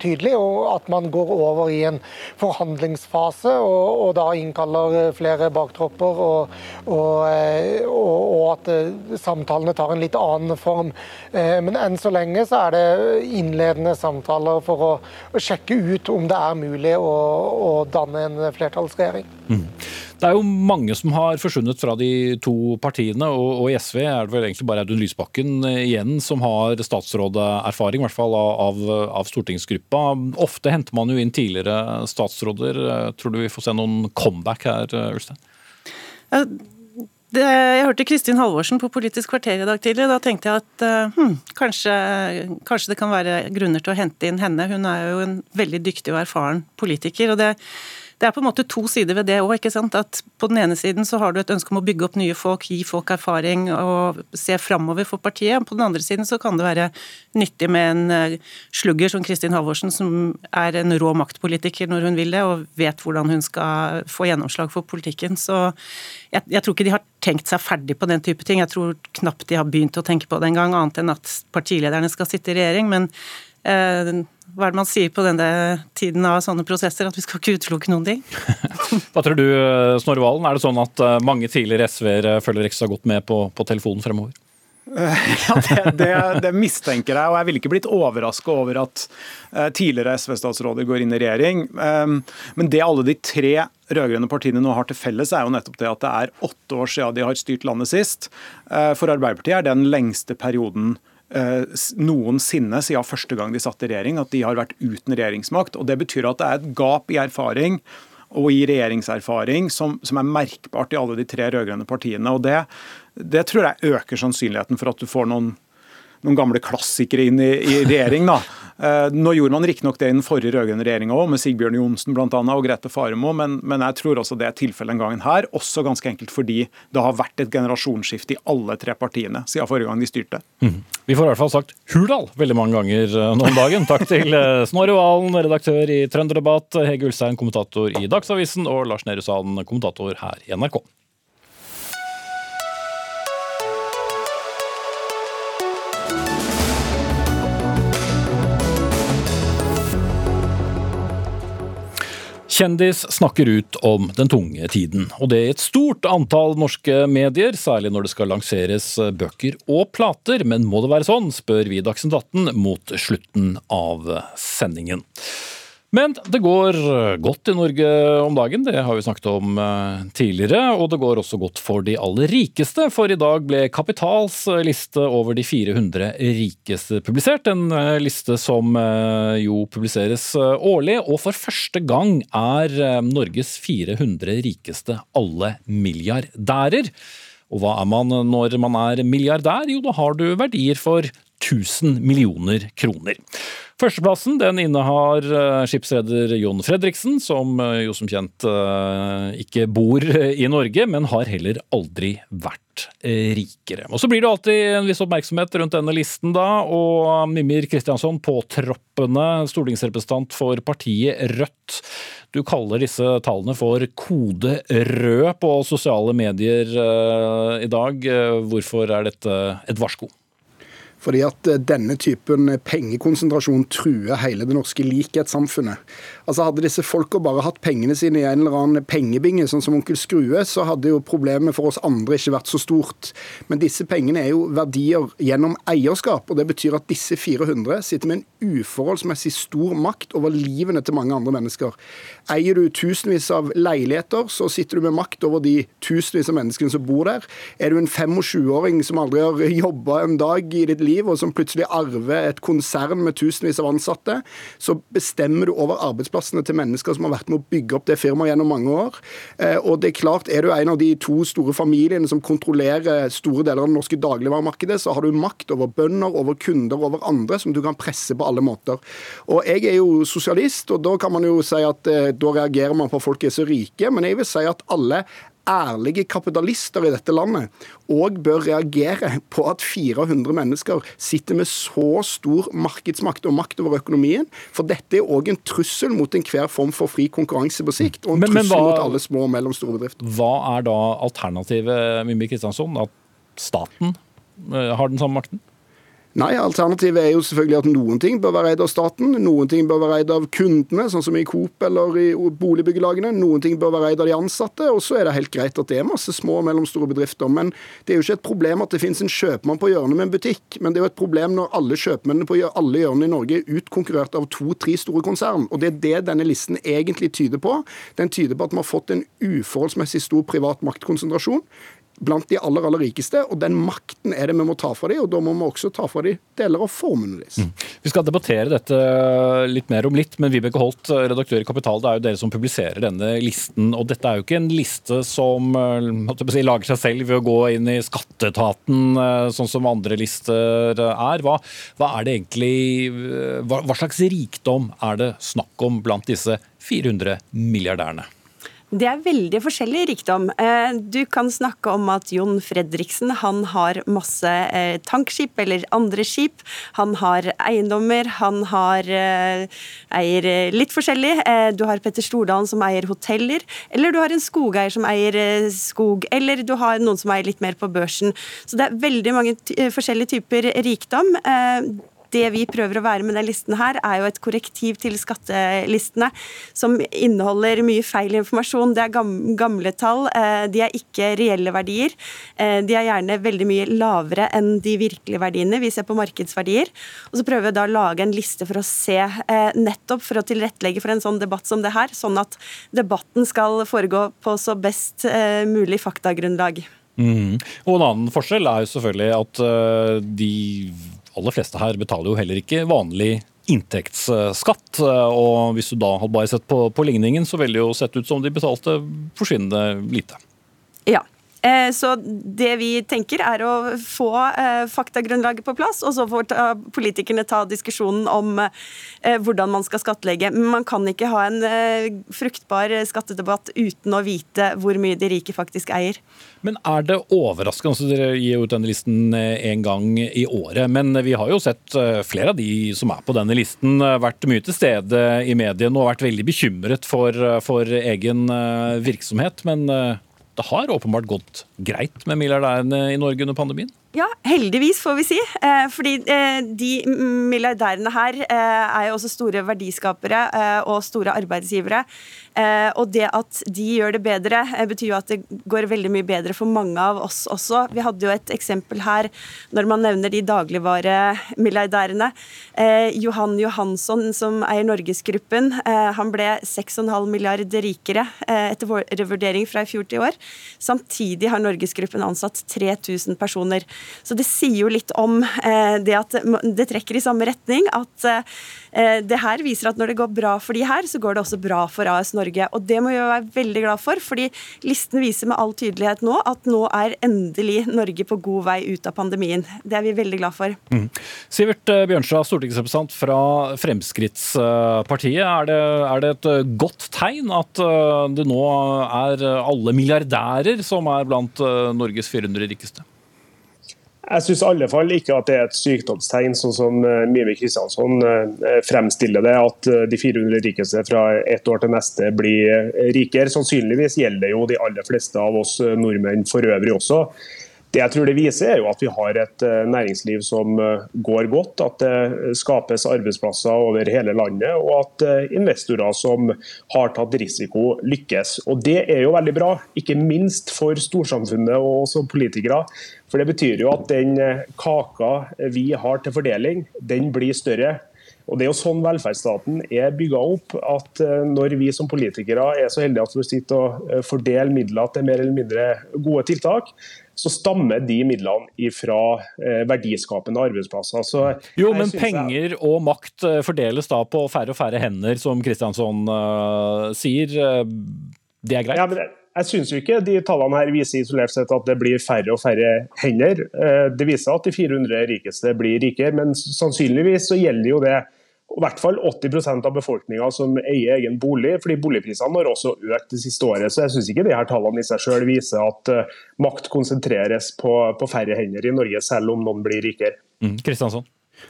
tydelig, og at man går over i en forhandlingsfase, og, og da innkaller flere baktropper, og, og, og, at eh, samtalene tar en litt annen form. Eh, men enn så lenge så er det innledende samtaler for å, å sjekke ut om det er mulig å, å danne en flertallsregjering. Mm. Det er jo mange som har forsvunnet fra de to partiene, og, og i SV er det vel egentlig bare Audun Lysbakken eh, igjen som har statsråderfaring, i hvert fall av, av, stortingsgruppa. Ofte henter man jo inn tidligere statsråder. Tror du vi får se noen comeback her, Ulstein? Det, jeg hørte Kristin Halvorsen på Politisk kvarter i dag tidlig. Da tenkte jeg at hmm, kanskje, kanskje, det kan være grunner til å hente inn henne. Hun er jo en veldig dyktig og erfaren politiker. og det det er på en måte to sider ved det òg. På den ene siden så har du et ønske om å bygge opp nye folk, gi folk erfaring og se framover for partiet. På den andre siden så kan det være nyttig med en eh, slugger som Kristin Halvorsen, som er en rå maktpolitiker når hun vil det, og vet hvordan hun skal få gjennomslag for politikken. Så jeg, jeg tror ikke de har tenkt seg ferdig på den type ting. Jeg tror knapt de har begynt å tenke på det engang, annet enn at partilederne skal sitte i regjering. men Eh, hva er det man sier på denne tiden av sånne prosesser, at vi skal ikke utelukke noen ting? Hva tror du, Snorre Valen? Er det sånn at eh, mange tidligere SV-ere følger ekstra godt med på, på telefonen fremover? Ja, det, det, det, mistenker jeg, og jeg ville ikke blitt overraska over at tidligere SV-statsråder går inn i regjering. Men det alle de tre rød-grønne partiene nå har til felles, er jo nettopp det at det er åtte år siden de har styrt landet sist. For Arbeiderpartiet er det den lengste perioden Eh, noensinne siden første gang de satt i regjering, at de har vært uten regjeringsmakt. og Det betyr at det er et gap i erfaring og i regjeringserfaring som, som er merkbart i alle de tre rød-grønne partiene. og det, det, tror jeg øker sannsynligheten for at du får noen, noen gamle klassikere inn i, i regjering. da. Eh, nå gjorde man riktignok det i den forrige rød-grønne regjeringa òg, med Sigbjørn Johnsen annet, og Grete Faremo, men, men, jeg tror også det er tilfellet den gangen her. Også ganske enkelt fordi det har vært et generasjonsskifte i alle tre partiene siden forrige gang de styrte. Mm. Vi får i hvert fall sagt Hurdal veldig mange ganger eh, nå om dagen. Takk til eh, Snorre Valen, redaktør i Trønderdebatt, Hege Ulstein, kommentator i Dagsavisen, og Lars Nehru Sand, kommentator her i NRK. Kjendis snakker ut om den tunge tiden, og det i et stort antall norske medier, særlig når det skal lanseres bøker og plater. Men må det være sånn, spør vi Dagsnytt 18 mot slutten av sendingen. Men det går godt i Norge om dagen, det har vi snakket om eh, tidligere. Og det går også godt for de aller rikeste, for i dag ble Kapitals liste over de 400 rikeste publisert. En eh, liste som eh, jo publiseres årlig, og for første gang er Norges 400 rikeste alle milliardærer. Og hva er man når man er milliardær? Jo, da har du verdier for 1000 millioner kroner. Førsteplassen den innehar eh, skipsreder Jon Fredriksen, som eh, jo som kjent eh, ikke bor i Norge, men har heller aldri vært rikere. Og Så blir det alltid en viss oppmerksomhet rundt denne listen, da. Og Mimir Kristiansson, påtroppende stortingsrepresentant for partiet Rødt. Du kaller disse tallene for kode rød på sosiale medier i dag. Hvorfor er dette et varsko? Fordi at eh, denne typen pengekonsentrasjon truer hele det norske likhetssamfunnet. Altså Hadde disse folka bare hatt pengene sine i en eller annen pengebinge, sånn som onkel Skrue, så hadde jo problemet for oss andre ikke vært så stort. Men disse pengene er jo verdier gjennom eierskap, og det betyr at disse 400 sitter med en uforholdsmessig stor makt over livene til mange andre mennesker. Eier du tusenvis av leiligheter, så sitter du med makt over de tusenvis av menneskene som bor der. Er du en 25-åring som aldri har jobba en dag i ditt og som plutselig arver et konsern med tusenvis av ansatte, så bestemmer du over arbeidsplassene til mennesker som har vært med å bygge opp det firmaet gjennom mange år. Eh, og det er klart, er du en av de to store familiene som kontrollerer store deler av det norske dagligvaremarkedet, så har du makt over bønder, over kunder, over andre, som du kan presse på alle måter. Og jeg er jo sosialist, og da kan man jo si at eh, da reagerer man på at folk er så rike, men jeg vil si at alle ærlige kapitalister i dette landet òg bør reagere på at 400 mennesker sitter med så stor markedsmakt og makt over økonomien. For dette er òg en trussel mot enhver form for fri konkurranse på sikt, og en men, trussel men hva, mot alle små og mellomstore bedrifter. Hva er da alternativet, Mimmi Kristiansson? At staten eh, har den samme makten? Nei, alternativet er jo selvfølgelig at noen ting bør være eid av staten, noen ting bør være eid av kundene, sånn som i Coop eller i boligbyggelagene, noen ting bør være eid av de ansatte, og så er det helt greit at det er masse små og mellomstore bedrifter. Men det er jo ikke et problem at det finnes en kjøpmann på hjørnet med en butikk, men det er jo et problem når alle kjøpmennene på alle hjørnene i Norge er utkonkurrert av to-tre store konsern. Og det er det denne listen egentlig tyder på. Den tyder på at vi har fått en uforholdsmessig stor privat maktkonsentrasjon blant de aller aller rikeste, og den makten er det vi må ta fra dem, og da må vi også ta fra dem deler av formuene deres. Mm. Vi skal debattere dette litt mer om litt, men Vibeke Holt, redaktør i Kapital, det er jo dere som publiserer denne listen. og Dette er jo ikke en liste som si, lager seg selv ved å gå inn i skatteetaten, eh, sånn som andre lister er. Hva, hva er det egentlig, hva, hva slags rikdom er det snakk om blant disse 400 milliardærene? Det er veldig forskjellig rikdom. Eh, du kan snakke om at Jon Fredriksen han har masse eh, tankskip eller andre skip. Han har eiendommer, han har eh, eier litt forskjellig. Du har Petter Stordalen som eier hoteller, eller du har en skogeier som eier skog, eller du har noen som eier litt mer på børsen. Så det er veldig mange forskjellige typer rikdom det vi prøver å være med denne listen her, er jo et korrektiv til skattelistene som inneholder mye feil informasjon. Det er gamle tall, eh, de er ikke reelle verdier. Eh, de er gjerne veldig mye lavere enn de virkelige verdiene. Vi ser på markedsverdier. Og så prøver vi da å lage en liste for å se, eh, nettopp for å tilrettelegge for en sånn debatt som det her, sånn at debatten skal foregå på så best mulig faktagrunnlag. Mm. Og En annen forskjell er jo selvfølgelig at de aller fleste her betaler jo heller ikke vanlig inntektsskatt. Og hvis du da hadde bare sett på, på ligningen, så ville det jo sett ut som de betalte forsvinnende lite. Ja, Eh, så det vi tenker er å få eh, faktagrunnlaget på plass, og så får politikerne ta diskusjonen om eh, hvordan man skal skattlegge. Men man kan ikke ha en fruktbar skattedebatt uten å vite hvor mye de rike faktisk eier. Men er det overraskende, altså dere gir ut denne listen en gang i året, men vi har jo sett flere av de som er på denne listen, vært mye til stede i mediene og vært veldig bekymret for, for egen virksomhet. men det har åpenbart gått greit med milliardærene i Norge under pandemien? Ja, heldigvis, får vi si. Eh, fordi eh, de milliardærene her eh, er jo også store verdiskapere og store arbeidsgivere. Og det at de gjør det bedre, betyr jo at det går veldig mye bedre for mange av oss også. Vi hadde jo et eksempel her når man nevner de dagligvaremilliardærene. Johan Johansson, som eier Norgesgruppen, han ble 6,5 milliarder rikere etter vår vurdering fra i fjor til i år. Samtidig har Norgesgruppen ansatt 3000 personer. Så det sier jo litt om eh, det at det trekker i samme retning. At eh, det her viser at når det går bra for de her, så går det også bra for AS Norge. Og det må vi være veldig glad for, fordi listen viser med all tydelighet nå at nå er endelig Norge på god vei ut av pandemien. Det er vi veldig glad for. Mm. Sivert eh, Bjørnstad, stortingsrepresentant fra Fremskrittspartiet. Er det, er det et godt tegn at det nå er alle milliardærer som er blant Norges 400 rikeste? Jeg syns i alle fall ikke at det er et sykdomstegn, sånn som eh, Mimi Kristiansson eh, fremstiller det, at eh, de 400 rikeste fra ett år til neste blir rikere. Sannsynligvis gjelder det jo de aller fleste av oss nordmenn for øvrig også. Det jeg tror det viser, er jo at vi har et næringsliv som går godt. At det skapes arbeidsplasser over hele landet, og at investorer som har tatt risiko, lykkes. Og Det er jo veldig bra, ikke minst for storsamfunnet og som politikere. For Det betyr jo at den eh, kaka vi har til fordeling, den blir større. Og Det er jo sånn velferdsstaten er bygga opp. at eh, Når vi som politikere er så heldige at vi sitter og eh, fordeler midler til mer eller mindre gode tiltak, så stammer de midlene fra eh, verdiskapende arbeidsplasser. Så jo, men penger jeg... og makt eh, fordeles da på færre og færre hender, som Kristiansson uh, sier. Det er greit? Ja, men jeg, jeg syns ikke de tallene her viser isolert sett at det blir færre og færre hender. Det viser at de 400 rikeste blir rikere, men sannsynligvis så gjelder jo det i hvert fall 80% av befolkninga som eier egen bolig, fordi boligprisene har også økt det siste året. Så jeg syns ikke de her tallene i seg selv viser at uh, makt konsentreres på, på, færre hender i Norge, selv om noen blir rikere. Mm. Kristiansson?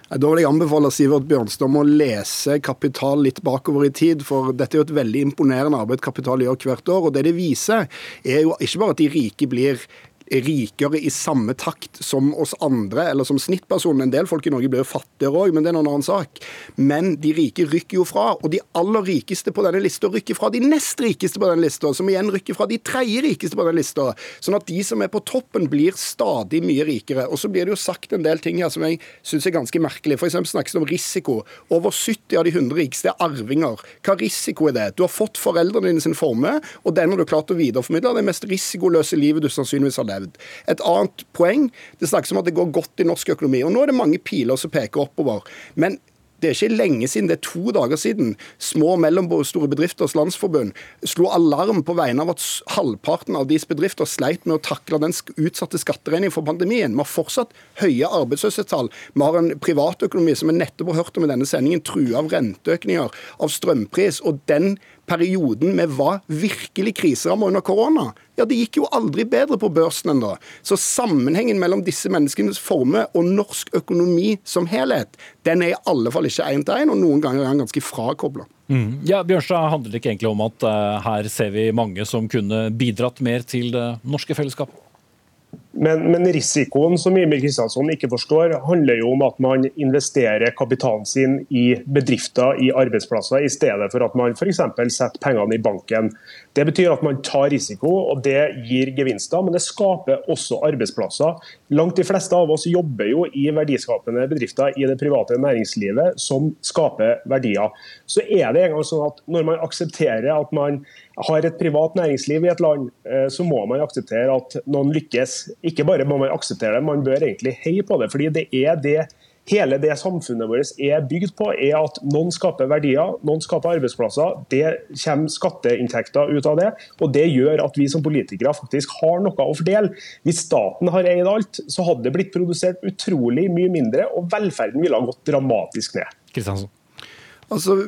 Da vil jeg anbefale Sivert Bjørnstad om å lese Kapital litt bakover i tid, for dette er jo et veldig imponerende arbeid Kapital gjør hvert år. og Det det viser, er jo ikke bare at de rike blir rikere i samme takt som oss andre, eller som snittpersonen. En del folk i Norge blir fattigere òg, men det er noen annen sak. Men de rike rykker jo fra, og de aller rikeste på denne lista rykker fra de nest rikeste på denne lista, som igjen rykker fra de tredje rikeste på denne lista. Sånn at de som er på toppen, blir stadig mye rikere. Og så blir det jo sagt en del ting her som jeg syns er ganske merkelig. F.eks. snakkes det om risiko. Over 70 av de 100 rikeste er arvinger. Hva risiko er det? Du har fått foreldrene dine sin formue, og den har du klart å videreformidle. Det mest risikoløse livet du sannsynligvis har levd levd. Et annet poeng det snakkes om at det går godt i norsk økonomi. og Nå er det mange piler som peker oppover. Men det er ikke lenge siden, det er to dager siden, små og mellomstore bedrifters landsforbund slo alarm på vegne av at halvparten av deres bedrifter sleit med å takle den utsatte skatteregningen for pandemien. Vi har fortsatt høye arbeidsløshetstall. Vi har en privatøkonomi som vi nettopp har hørt om i denne sendingen, trua av renteøkninger, av strømpris. og den perioden vi var virkelig kriseramma under korona, ja, det gikk jo aldri bedre på børsen enn da. Så sammenhengen mellom disse menneskenes formue og norsk økonomi som helhet, den er i alle fall ikke én til én, og noen ganger er den ganske frakobla. Mm. Ja, Bjørnstad, handler det ikke egentlig om at uh, her ser vi mange som kunne bidratt mer til det norske fellesskapet? Men, men, risikoen som Emil Kristiansson ikke forstår, handler jo om at man investerer kapitalen sin i bedrifter, i arbeidsplasser, i stedet for at man f.eks. setter pengene i banken. Det betyr at man tar risiko, og det gir gevinster, men det skaper også arbeidsplasser. Langt de fleste av oss jobber jo i verdiskapende bedrifter i det private næringslivet som skaper verdier. Så er det en gang sånn at når man aksepterer at man har et privat næringsliv i et land, eh, så må man akseptere at noen lykkes. Ikke bare må man akseptere det, man bør egentlig heie på det. fordi det er det hele det samfunnet vårt er bygd på, er at noen skaper verdier, noen skaper arbeidsplasser. Det kommer skatteinntekter ut av det, og det gjør at vi som politikere faktisk har noe å fordele. Hvis staten har eid alt, så hadde det blitt produsert utrolig mye mindre, og velferden ville ha gått dramatisk ned. Kristiansen. Altså,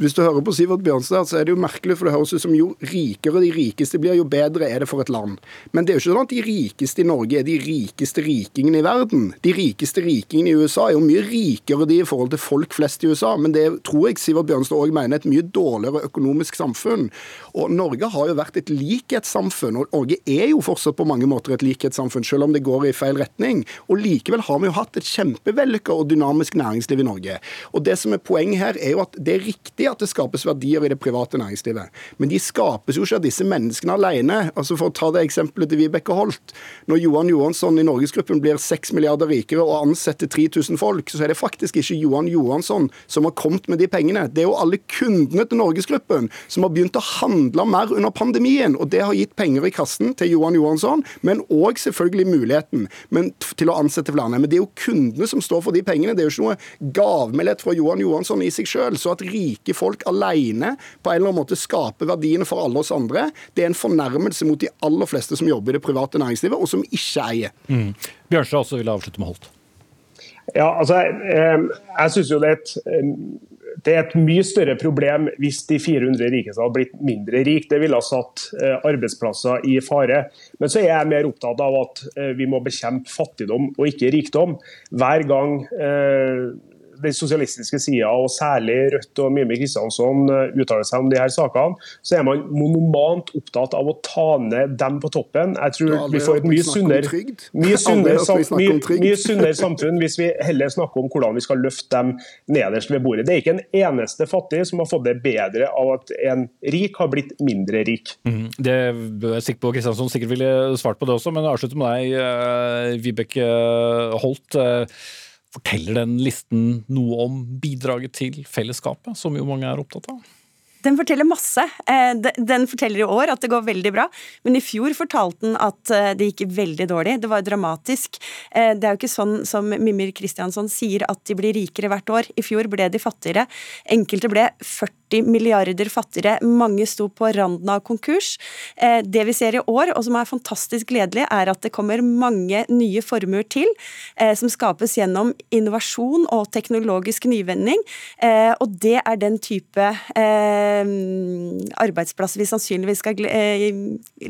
Hvis du hører på Sivert Bjørnstad, så er det jo merkelig, for det høres ut som jo rikere de rikeste blir, jo bedre er det for et land. Men det er jo ikke sånn at de rikeste i Norge er de rikeste rikingene i verden. De rikeste rikingene i USA er jo mye rikere de i forhold til folk flest i USA, men det tror jeg Sivert Bjørnstad òg mener er et mye dårligere økonomisk samfunn. Og Norge har jo vært et likhetssamfunn, og Norge er jo fortsatt på mange måter et likhetssamfunn, selv om det går i feil retning. Og likevel har vi jo hatt et kjempevellykka og dynamisk næringsliv i Norge. Og det som er poenget her, er jo at at det er riktig at det skapes verdier i det private næringslivet, men de skapes jo ikke av disse menneskene alene. Altså For å ta det eksempelet til Vibeke Holt. Når Johan Johansson i Norgesgruppen blir 6 milliarder rikere og ansetter 3000 folk, så er det faktisk ikke Johan Johansson som har kommet med de pengene. Det er jo alle kundene til Norgesgruppen som har begynt å handle mer under pandemien. Og det har gitt penger i kassen til Johan Johansson, men òg selvfølgelig muligheten men, til å ansette flere. Men det er jo kundene som står for de pengene. Det er jo ikke noe gavmildhet fra Johan Johansson i seg sjøl så at rike folk alene på en eller annen måte skaper verdiene for alle oss andre, det er en fornærmelse mot de aller fleste som jobber i det private næringslivet, og som ikke eier. Mm. Bjørnstad også vil avslutte med Holt. Ja, altså, jeg, jeg synes jo det er et det er et mye større problem hvis de 400 rikeste hadde blitt mindre rike. Det ville ha satt eh, arbeidsplasser i fare. Men så er jeg mer opptatt av at eh, vi må bekjempe fattigdom og ikke rikdom. Hver gang eh, den sosialistiske sida, og særlig Rødt og Mimi Kristiansson eh, uttaler seg om de her sakene, så er man monomant opptatt av å ta ned dem på toppen. Jeg tror vi får et mye sunnere, mye sunnere, mye, mye sunnere samfunn hvis vi heller snakker om hvordan vi skal løfte dem nederst ved bordet. Det er ikke en eneste fattig som har fått det bedre av at en rik har blitt mindre rik. Mm, det er jeg sikker på Kristiansson sikkert ville svart på det også, men jeg avslutter med deg, eh, Vibeke Holt. Forteller den listen noe om bidraget til fellesskapet, som jo mange er opptatt av? Den forteller masse. Eh, den forteller i år at det går veldig bra, men i fjor fortalte den at eh, det gikk veldig dårlig. Det var dramatisk. Eh, det er jo ikke sånn som Mimir Kristiansson sier, at de blir rikere hvert år. I fjor ble de fattigere. Enkelte ble 40 milliarder fattigere. Mange sto på randen av konkurs. Det vi ser i år, og som er fantastisk gledelig, er at det kommer mange nye formuer til, som skapes gjennom innovasjon og teknologisk nyvending. Og det er den type Eh, arbeidsplasser vi sannsynligvis skal eh,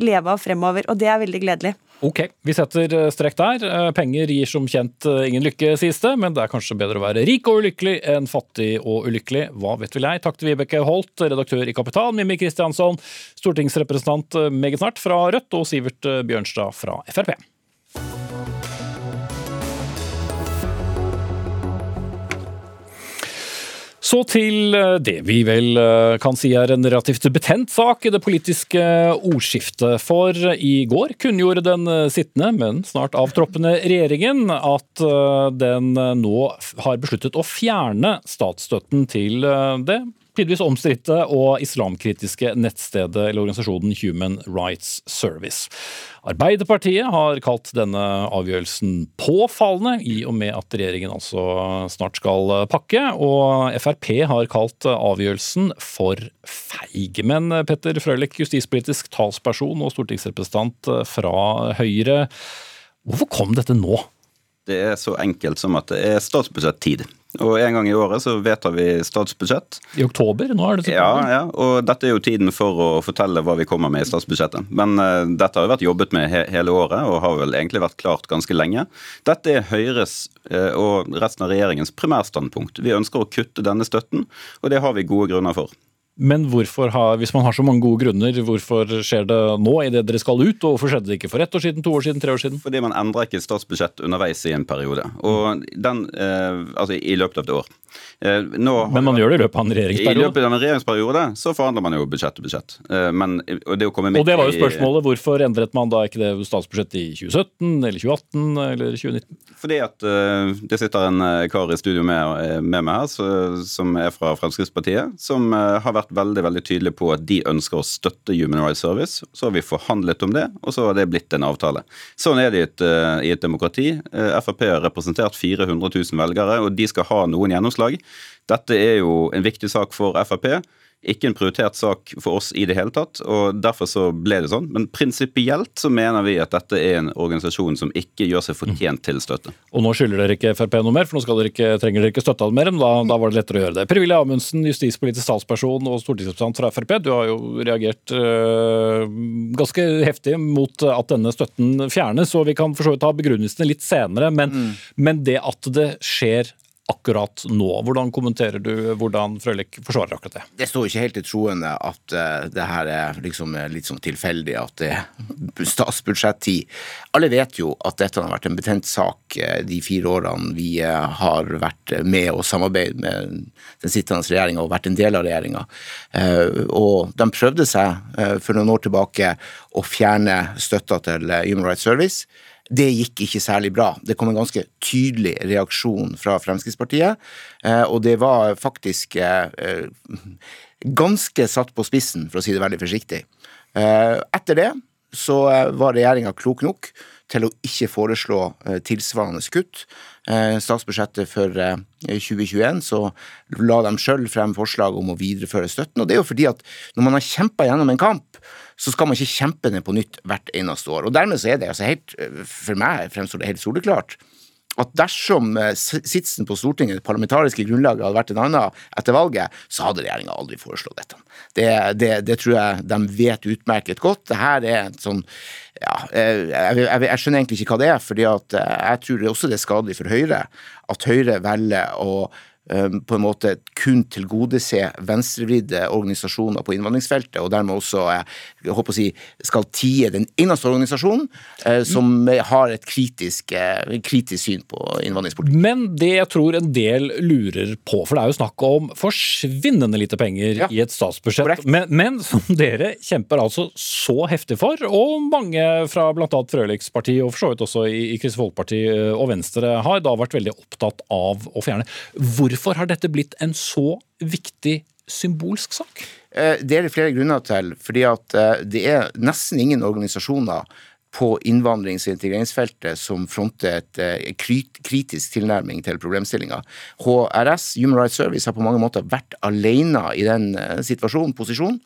leve av fremover. Og det er veldig gledelig. Ok, vi setter strek strekk der. Penger gir som kjent ingen lykke, sies det, men det er kanskje bedre å være rik og ulykkelig enn fattig og ulykkelig. Hva vet vel jeg. Takk til Vibeke Holt, redaktør i Kapital, Mimmi Kristiansson, stortingsrepresentant meget snart fra Rødt, og Sivert Bjørnstad fra Frp. Så til eh, det vi vel eh, kan si er en relativt betent sak i det politiske ordskiftet. For i går kunngjorde den eh, sittende, men snart avtroppende regjeringen at den nå har besluttet å fjerne statsstøtten til det tidvis omstridte og islamkritiske nettstedet eller organisasjonen Human Rights Service. Arbeiderpartiet har kalt denne avgjørelsen påfallende, i og med at regjeringen altså snart skal pakke, og Frp har kalt avgjørelsen for feig. Men Petter Frølich, justispolitisk talsperson og stortingsrepresentant fra Høyre, hvorfor kom dette nå? Det er så enkelt som at det er statsbudsjett-tid. Og en gang i året så vedtar vi statsbudsjett. I oktober? Nå er det. Ja, ja, og dette er jo tiden for å fortelle hva vi kommer med i statsbudsjettet. Men uh, dette har jo vært jobbet med he hele året, og har vel egentlig vært klart ganske lenge. Dette er Høyres uh, og resten av regjeringens primærstandpunkt. Vi ønsker å kutte denne støtten, og det har vi gode grunner for. Men hvorfor har, hvis man har så mange gode grunner, hvorfor skjer det nå idet dere skal ut? Og hvorfor skjedde det ikke for ett år siden, to år siden, tre år siden? Fordi man endrer ikke statsbudsjett underveis i en periode. Og den, eh, altså i løpet av et år. Eh, nå, Men man gjør det i løpet av en regjeringsperiode? I løpet av en regjeringsperiode så forhandler man jo budsjett til budsjett. Eh, men, og, det, og det var jo spørsmålet. Hvorfor endret man da ikke det statsbudsjettet i 2017 eller 2018 eller 2019? Fordi at uh, det sitter en kar i studio med, med meg her så, som er fra Fremskrittspartiet, som har vært veldig veldig tydelig på at de ønsker å støtte Human Rights Service. Så har vi forhandlet om det, og så har det blitt en avtale. Sånn er det i et, i et demokrati. Frp har representert 400 000 velgere, og de skal ha noen gjennomslag. Dette er jo en viktig sak for Frp. Ikke en prioritert sak for oss i det hele tatt, og derfor så ble det sånn. Men prinsipielt så mener vi at dette er en organisasjon som ikke gjør seg fortjent til støtte. Og nå skylder dere ikke Frp noe mer, for nå dere ikke, trenger dere ikke støtte av mer, men da, da, var det lettere å gjøre det. Per-Willy Amundsen, justispolitisk statsperson og stortingsrepresentant fra Frp, du har jo reagert øh, ganske heftig mot at denne støtten fjernes, og vi kan for så vidt ta begrunnelsene litt senere, men, mm. men det at det skjer akkurat nå. Hvordan kommenterer du hvordan Frølich forsvarer akkurat det? Det står ikke helt til troende at uh, det her er liksom litt sånn tilfeldig at det er statsbudsjett-tid. Alle vet jo at dette har vært en betent sak uh, de fire årene vi uh, har vært med og samarbeidet med den sittende regjeringa og vært en del av regjeringa. Og de prøvde seg for noen år tilbake å fjerne støtta til Human Rights Service. Det gikk ikke særlig bra. Det kom en ganske tydelig reaksjon fra Fremskrittspartiet, eh, og det var faktisk eh, ganske satt på spissen, for å si det veldig forsiktig. Eh, etter det så var regjeringa klok nok til å ikke foreslå tilsvarende kutt. Statsbudsjettet for 2021 så la de sjøl frem forslag om å videreføre støtten. og Det er jo fordi at når man har kjempa gjennom en kamp, så skal man ikke kjempe den på nytt hvert eneste år. Og Dermed så er det altså helt, for meg fremstår det helt soleklart at dersom eh, sitsen på Stortinget, det parlamentariske grunnlaget, hadde vært en annen etter valget, så hadde regjeringa aldri foreslått dette. Det, det, det, tror jeg de vet utmerket godt. Det her er et sånn ja, eh, jeg, jeg, jeg, skjønner egentlig ikke hva det er, fordi eh, jeg tror også det er skadelig for Høyre at Høyre velger å på en måte kun tilgodese venstrevridde organisasjoner på innvandringsfeltet, og dermed også eh, jeg håper å si, skal tie den eneste organisasjonen eh, som har et kritisk, eh, kritisk syn på innvandringspolitikk. Men det jeg tror en del lurer på, for det er jo snakk om forsvinnende lite penger ja, i et statsbudsjett, men, men, som dere kjemper altså så heftig for, og mange fra bl.a. Frøliks parti, og for så vidt også i, i Kristelig Folkeparti og Venstre, har da vært veldig opptatt av å fjerne. Hvorfor Hvorfor har dette blitt en så viktig symbolsk sak? Det er det flere grunner til. fordi at det er nesten ingen organisasjoner på innvandrings- og integreringsfeltet som fronter et eh, kritisk tilnærming til problemstillinga. HRS, Human Rights Service, har på mange måter vært alene i den eh, situasjonen, posisjonen.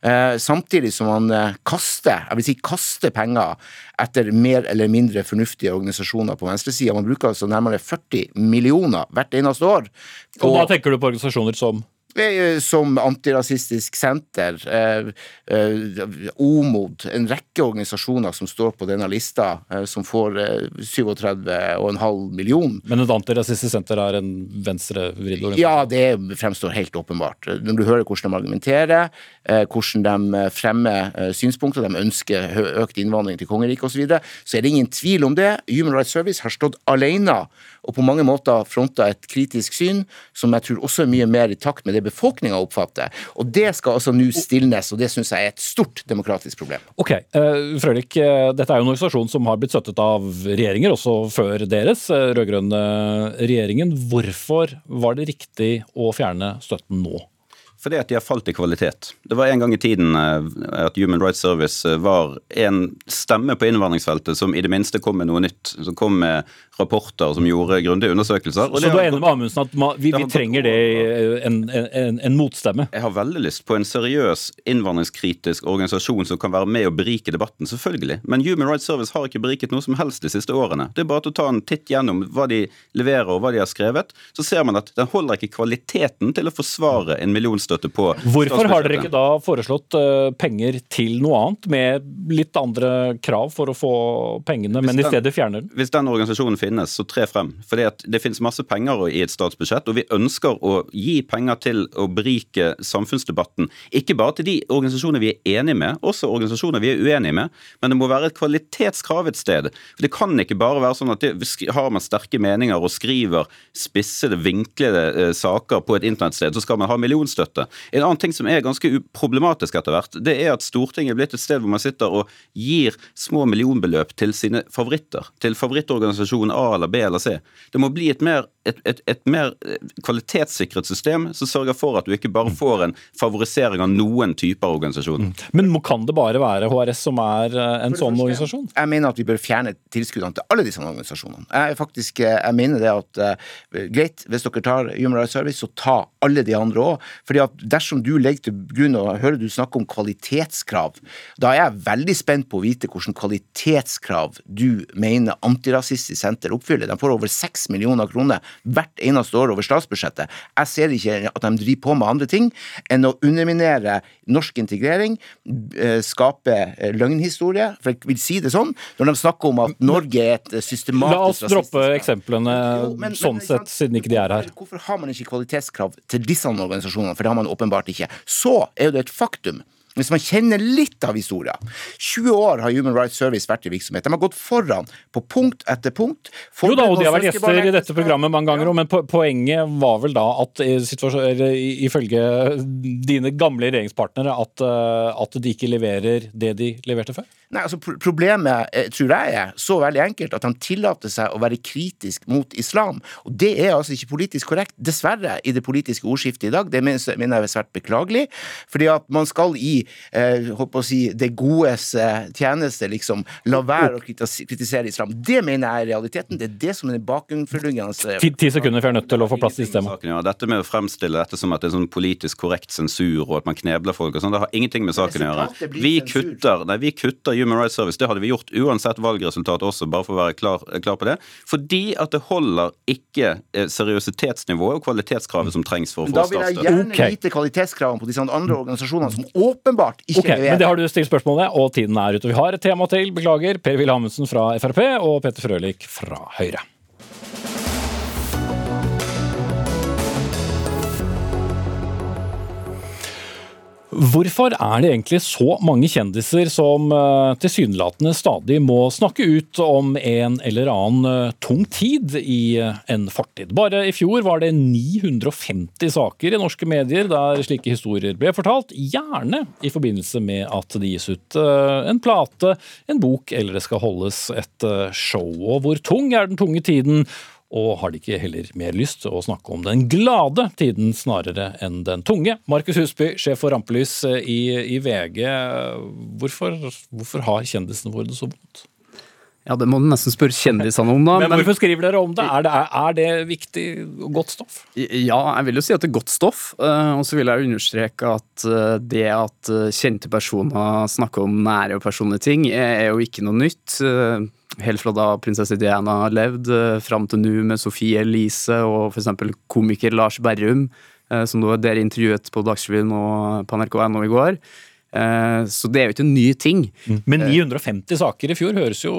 Eh, samtidig som man kaster jeg vil si kaster penger etter mer eller mindre fornuftige organisasjoner på venstresida. Man bruker altså nærmere 40 millioner hvert eneste år. Og da tenker du på organisasjoner som? Som Antirasistisk Senter, eh, eh, OMOD, en rekke organisasjoner som står på denne lista, eh, som får 37,5 million. Men et antirasistisk senter er en venstrevridd organisasjon? Ja, det fremstår helt åpenbart. Når du hører hvordan de argumenterer, hvordan de fremmer synspunkter, de ønsker økt innvandring til kongeriket osv., så, videre, så er det ingen tvil om det. Human Rights Service har stått alene og på mange måter fronta et kritisk syn, som jeg tror også er mye mer i takt med det befolkninga oppfatter. Og det skal altså nå stilnes, og det syns jeg er et stort demokratisk problem. Ok, Frølik, Frølich, uh, dette er jo en organisasjon som har blitt støttet av regjeringer, også før deres, uh, rød-grønne regjeringen. Hvorfor var det riktig å fjerne støtten nå? Fordi at de har falt i kvalitet. Det var en gang i tiden eh, at Human Rights Service eh, var en stemme på innvandringsfeltet som i det minste kom med noe nytt. Som kom med rapporter som gjorde grundige undersøkelser. Så du er enig med Amundsen at vi, vi trenger det en, en, en, motstemme? Jeg har veldig lyst på en seriøs innvandringskritisk organisasjon som kan være med og berike debatten, selvfølgelig. Men Human Rights Service har ikke beriket noe som helst de siste årene. Det er bare å ta en titt gjennom hva de leverer og hva de har skrevet. Så ser man at den holder ikke kvaliteten til å forsvare en million støtte på Hvorfor har dere ikke da foreslått uh, penger til noe annet, med litt andre krav for å få pengene, men den, i stedet fjerner den? Hvis den organisasjonen finnes, så tre frem. For det finnes masse penger i et statsbudsjett, og vi ønsker å gi penger til å berike samfunnsdebatten. Ikke bare til de organisasjonene vi er enige med, også organisasjoner vi er uenige med, men det må være et kvalitetskrav et sted. For Det kan ikke bare være sånn at det, har man sterke meninger og skriver spissede, vinklede eh, saker på et internettsted, så skal man ha millionstøtte måte. En annen ting som er ganske problematisk etter hvert, det er at Stortinget er blitt et sted hvor man sitter og gir små millionbeløp til sine favoritter. Til favorittorganisasjonen A eller B eller C. Det må bli et mer, et, et, et mer eh, kvalitetssikret system som sørger for at du ikke bare får en favorisering av noen typer organisasjoner. Mm. Men kan det bare være HRS som er eh, en sånn organisasjon? Jeg mener at vi bør fjerne tilskuddene til alle disse organisasjonene. Jeg, faktisk, eh, jeg mener det at greit, hvis dere tar Human Rights Service, så ta alle de andre òg. Fordi at dersom du legger til grunn og hører du snakke om kvalitetskrav, da er jeg veldig spent på å vite hvilke kvalitetskrav du mener Antirasistisk Senter oppfyller. De får over seks millioner kroner hvert eneste år over statsbudsjettet. Jeg ser ikke at de driver på med andre ting enn å underminere norsk integrering, eh, skape eh, løgnhistorie. For jeg vil si det sånn, når de snakker om at Norge er et systematisk La oss droppe eksemplene jo, men, sånn men, sett, siden ikke de er her. Hvorfor har man ikke kvalitetskrav til disse organisasjonene? For det har man åpenbart ikke. Så er det et faktum hvis man kjenner litt av historien 20 år har Human Rights Service vært i virksomhet. De har gått foran på punkt etter punkt. Jo da, og de har vært gjester i dette programmet mange ganger, ja. men poenget var vel da at ifølge dine gamle regjeringspartnere at, eh, at de ikke leverer det de leverte før? Nei, altså Problemet eh, tror jeg er så veldig enkelt at han tillater seg å være kritisk mot islam. Og Det er altså ikke politisk korrekt, dessverre, i det politiske ordskiftet i dag. Det mener jeg er svært beklagelig. fordi at man skal i eh, å si, det godes eh, tjeneste liksom la være å kritisere islam. Det mener jeg er realiteten. Det er det som er bakgrunnforliggende for ti, ti sekunder, for jeg er nødt til å få plass til systemet. Ja, dette med å fremstille dette som at det er sånn politisk korrekt sensur og at man knebler folk og sånn, det har ingenting med saken å gjøre. Vi kutter, nei, vi kutter Human Rights Service. Det hadde vi gjort uansett valgresultat også, bare for å være klar, klar på det. Fordi at det holder ikke eh, seriøsitetsnivået og kvalitetskravet som trengs for å få statsstøtte. Da vil jeg gjerne okay. vite kvalitetskravene på disse andre organisasjonene som åpenbart ikke okay, leverer. Men det har du stilt spørsmålet, og tiden er ute. Vi har et tema til. Beklager. Per Wilhelmsen fra Frp og Petter Frølich fra Høyre. Hvorfor er det egentlig så mange kjendiser som uh, tilsynelatende stadig må snakke ut om en eller annen uh, tung tid i uh, en fortid? Bare i fjor var det 950 saker i norske medier der slike historier ble fortalt, gjerne i forbindelse med at det gis ut en plate, en bok eller det skal holdes et show. Og hvor tung er den tunge tiden? Og har de ikke heller mer lyst til å snakke om den glade tiden snarere enn den tunge? Markus Husby, sjef for Rampelys i, i VG. Hvorfor, hvorfor har kjendisene våre det så vondt? Ja, Det må du nesten spørre kjendisene om. da. Men hvorfor skriver dere om det? Er det, er det viktig og godt stoff? Ja, jeg vil jo si at det er godt stoff. eh, Og så vil jeg understreke at eh, det at eh, kjente personer snakker om nære og personlige ting, er jo ikke noe nytt. Eh, Helt fra da prinsesse Diana levde, fram til nå med Sofie Elise og f.eks. komiker Lars Berrum, eh, som dere intervjuet på Dagsrevyen og på NRK.no i går. Eh, Så det er jo ikke en ny ting. Men 950 saker i fjor høres jo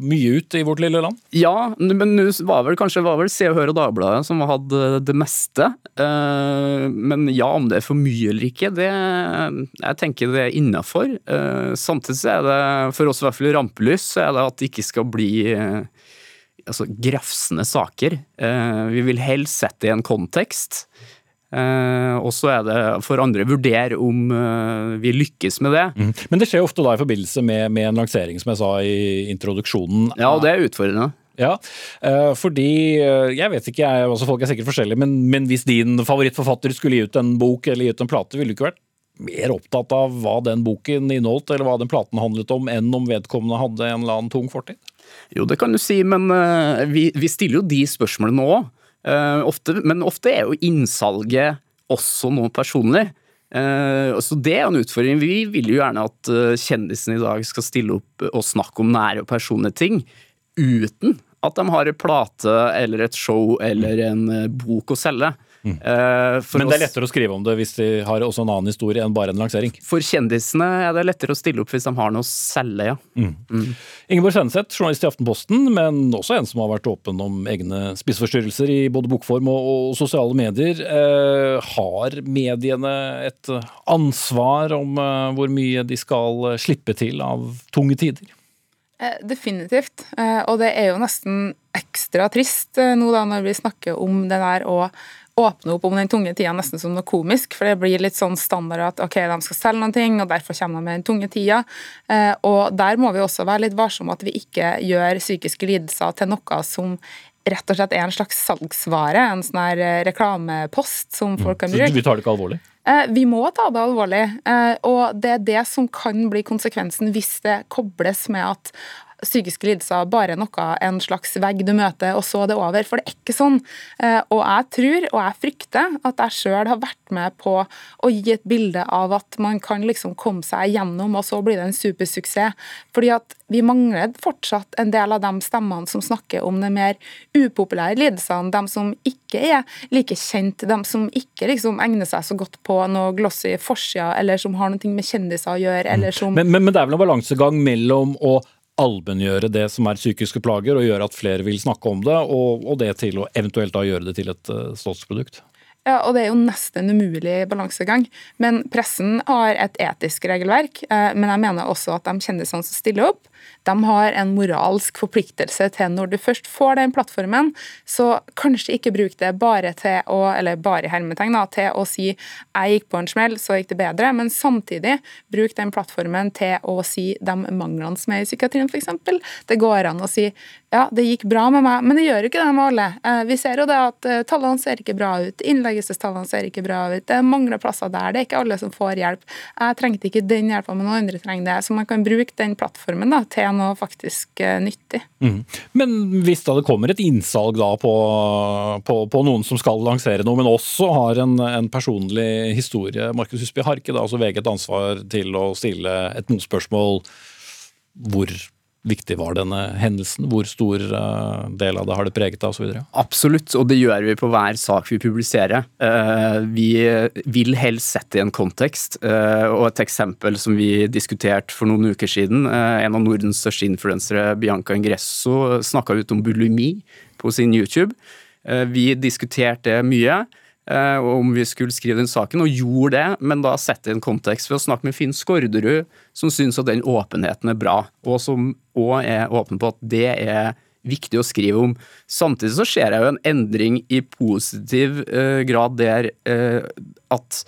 mye ut i vårt lille land? Ja, men nå var vel kanskje var vel Se og Hør og Dagbladet som hadde det meste. Eh, Men ja, om det er for mye eller ikke, det jeg tenker det er innafor. Samtidig så er det for oss i hvert fall i rampelys så er det at det ikke skal bli eh, altså, grafsende saker. Eh, Vi vil helst sette det i en kontekst. Eh, og så er det for andre vurdere om eh, vi lykkes med det. Mm. Men det skjer ofte da i forbindelse med, med en lansering, som jeg sa i introduksjonen. Ja, og det er utfordrende. Ja, eh, fordi eh, Jeg vet ikke, jeg, altså folk er sikkert forskjellige, men, men hvis din favorittforfatter skulle gi ut en bok eller gi ut en plate, ville du ikke vært mer opptatt av hva den boken inneholdt, eller hva den platen handlet om, enn om vedkommende hadde en eller annen tung fortid? Jo, det kan du si, men eh, vi, vi stiller jo de spørsmålene òg. Ofte, men ofte er jo innsalget også noe personlig. Eh, så Det er en utfordring. Vi vil jo gjerne at eh, kjendisene i dag skal stille opp og snakke om nære og personlige ting, uten at de har en plate eller et show eller en eh, bok å selge. Eh, for Men det er lettere å skrive om det hvis de har også en annen historie enn bare en lansering. For kjendisene er det lettere å stille opp hvis de har noe å selge, ja. Mm. Ingeborg Senneseth, journalist i Aftenposten, men også en som har vært åpen om egne spiseforstyrrelser i både bokform og, og sosiale medier. Eh, har mediene et ansvar om eh, hvor mye de skal slippe til av tunge tider? Eh, Definitivt. Eh, Og det er jo nesten ekstra trist eh, nå da når vi snakker om det der å åpne opp om den tunge tida nesten som noe komisk, for det blir litt sånn standard at ok, de skal selge noen ting, og derfor kommer de med den tunge tida. Eh, Og der må vi også være litt varsomme at vi ikke gjør psykiske lidelser til noe som rett og slett er en slags salgsvare, en sånn her eh, reklamepost som folk kan Så vi tar det ikke alvorlig? Eh, Vi må ta det alvorlig, og det er det som kan bli konsekvensen hvis det kobles med at psykiske lidelser bare noe, en slags vegg du møter, og så er det over. For det er ikke sånn. Eh, Og jeg tror, og jeg frykter, at jeg sjøl har vært med på å gi et bilde av at man kan liksom komme seg gjennom, og så blir det en supersuksess. Fordi at vi mangler fortsatt en del av de stemmene som snakker om de mer upopulære lidelsene, de som ikke er like kjent, de som ikke liksom egner seg så godt på noe glossy forsida, eller som har noe med kjendiser å gjøre, eller som Men, men, men det er vel en balansegang mellom å allmenngjøre det som er psykiske plager, og gjøre at flere vil snakke om det, og, og det til å eventuelt da gjøre det til et uh, statsprodukt? Ja, og det er jo nesten en umulig balansegang. Men pressen har et etisk regelverk, eh, men jeg mener også at de kjendisene som stiller opp, de har en moralsk forpliktelse til når du først får den plattformen, så kanskje ikke bruk det bare til å, eller bare hermetegn, da, til å si 'jeg gikk på en smell, så gikk det bedre', men samtidig bruk den plattformen til å si de manglene som er i psykiatrien, f.eks. Det går an å si 'ja, det gikk bra med meg', men det gjør jo ikke det med alle. Eh, Vi ser jo det at eh, tallene ser ikke bra ut, innleggelsestallene ser ikke bra ut, det mangler plasser der, det er ikke alle som får hjelp. Jeg trengte ikke den hjelpa, men noen andre trenger det. Så man kan bruke den plattformen da, til noe faktisk eh, nyttig. Mm. Men hvis da det kommer et innsalg da på, på, på noen som skal lansere noe, men også har en, en personlig historie, Markus Husby, har ikke da altså VG et ansvar til å stille et motspørsmål hvor viktig var denne hendelsen? Hvor stor eh, del av det har det preget av, osv.? Absolutt, og det gjør vi på hver sak vi publiserer. Eh, Vi vil helst sette i en kontekst, eh, og et eksempel som vi diskuterte for noen uker siden, en av Nordens største influensere, Bianca Ingresso, snakka ut om bulimi på sin YouTube. Vi diskuterte det mye. Eh, om vi skulle skrive den saken, og gjorde det, men da sette i en kontekst ved å snakke med Finn Skårderud, som syns at den åpenheten er bra, og som òg er åpen på at det er viktig å skrive om. Samtidig så ser jeg jo en endring i positiv eh, grad der eh, at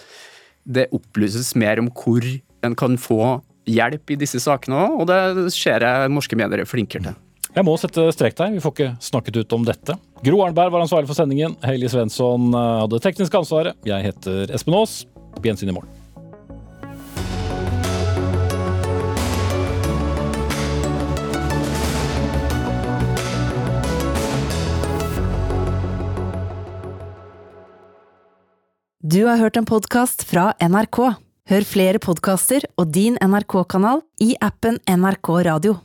det opplyses mer om hvor en kan få hjelp i disse sakene òg, og det ser jeg norske medier er flinkere til. Jeg må sette strek der, vi får ikke snakket ut om dette. Gro Arnberg var ansvarlig for sendingen. Heili Svensson hadde hadde tekniske ansvaret. Jeg heter Espen Aas. Gjensyn i morgen. Du har hørt en podkast fra NRK. Hør flere podkaster og din NRK-kanal i appen NRK Radio.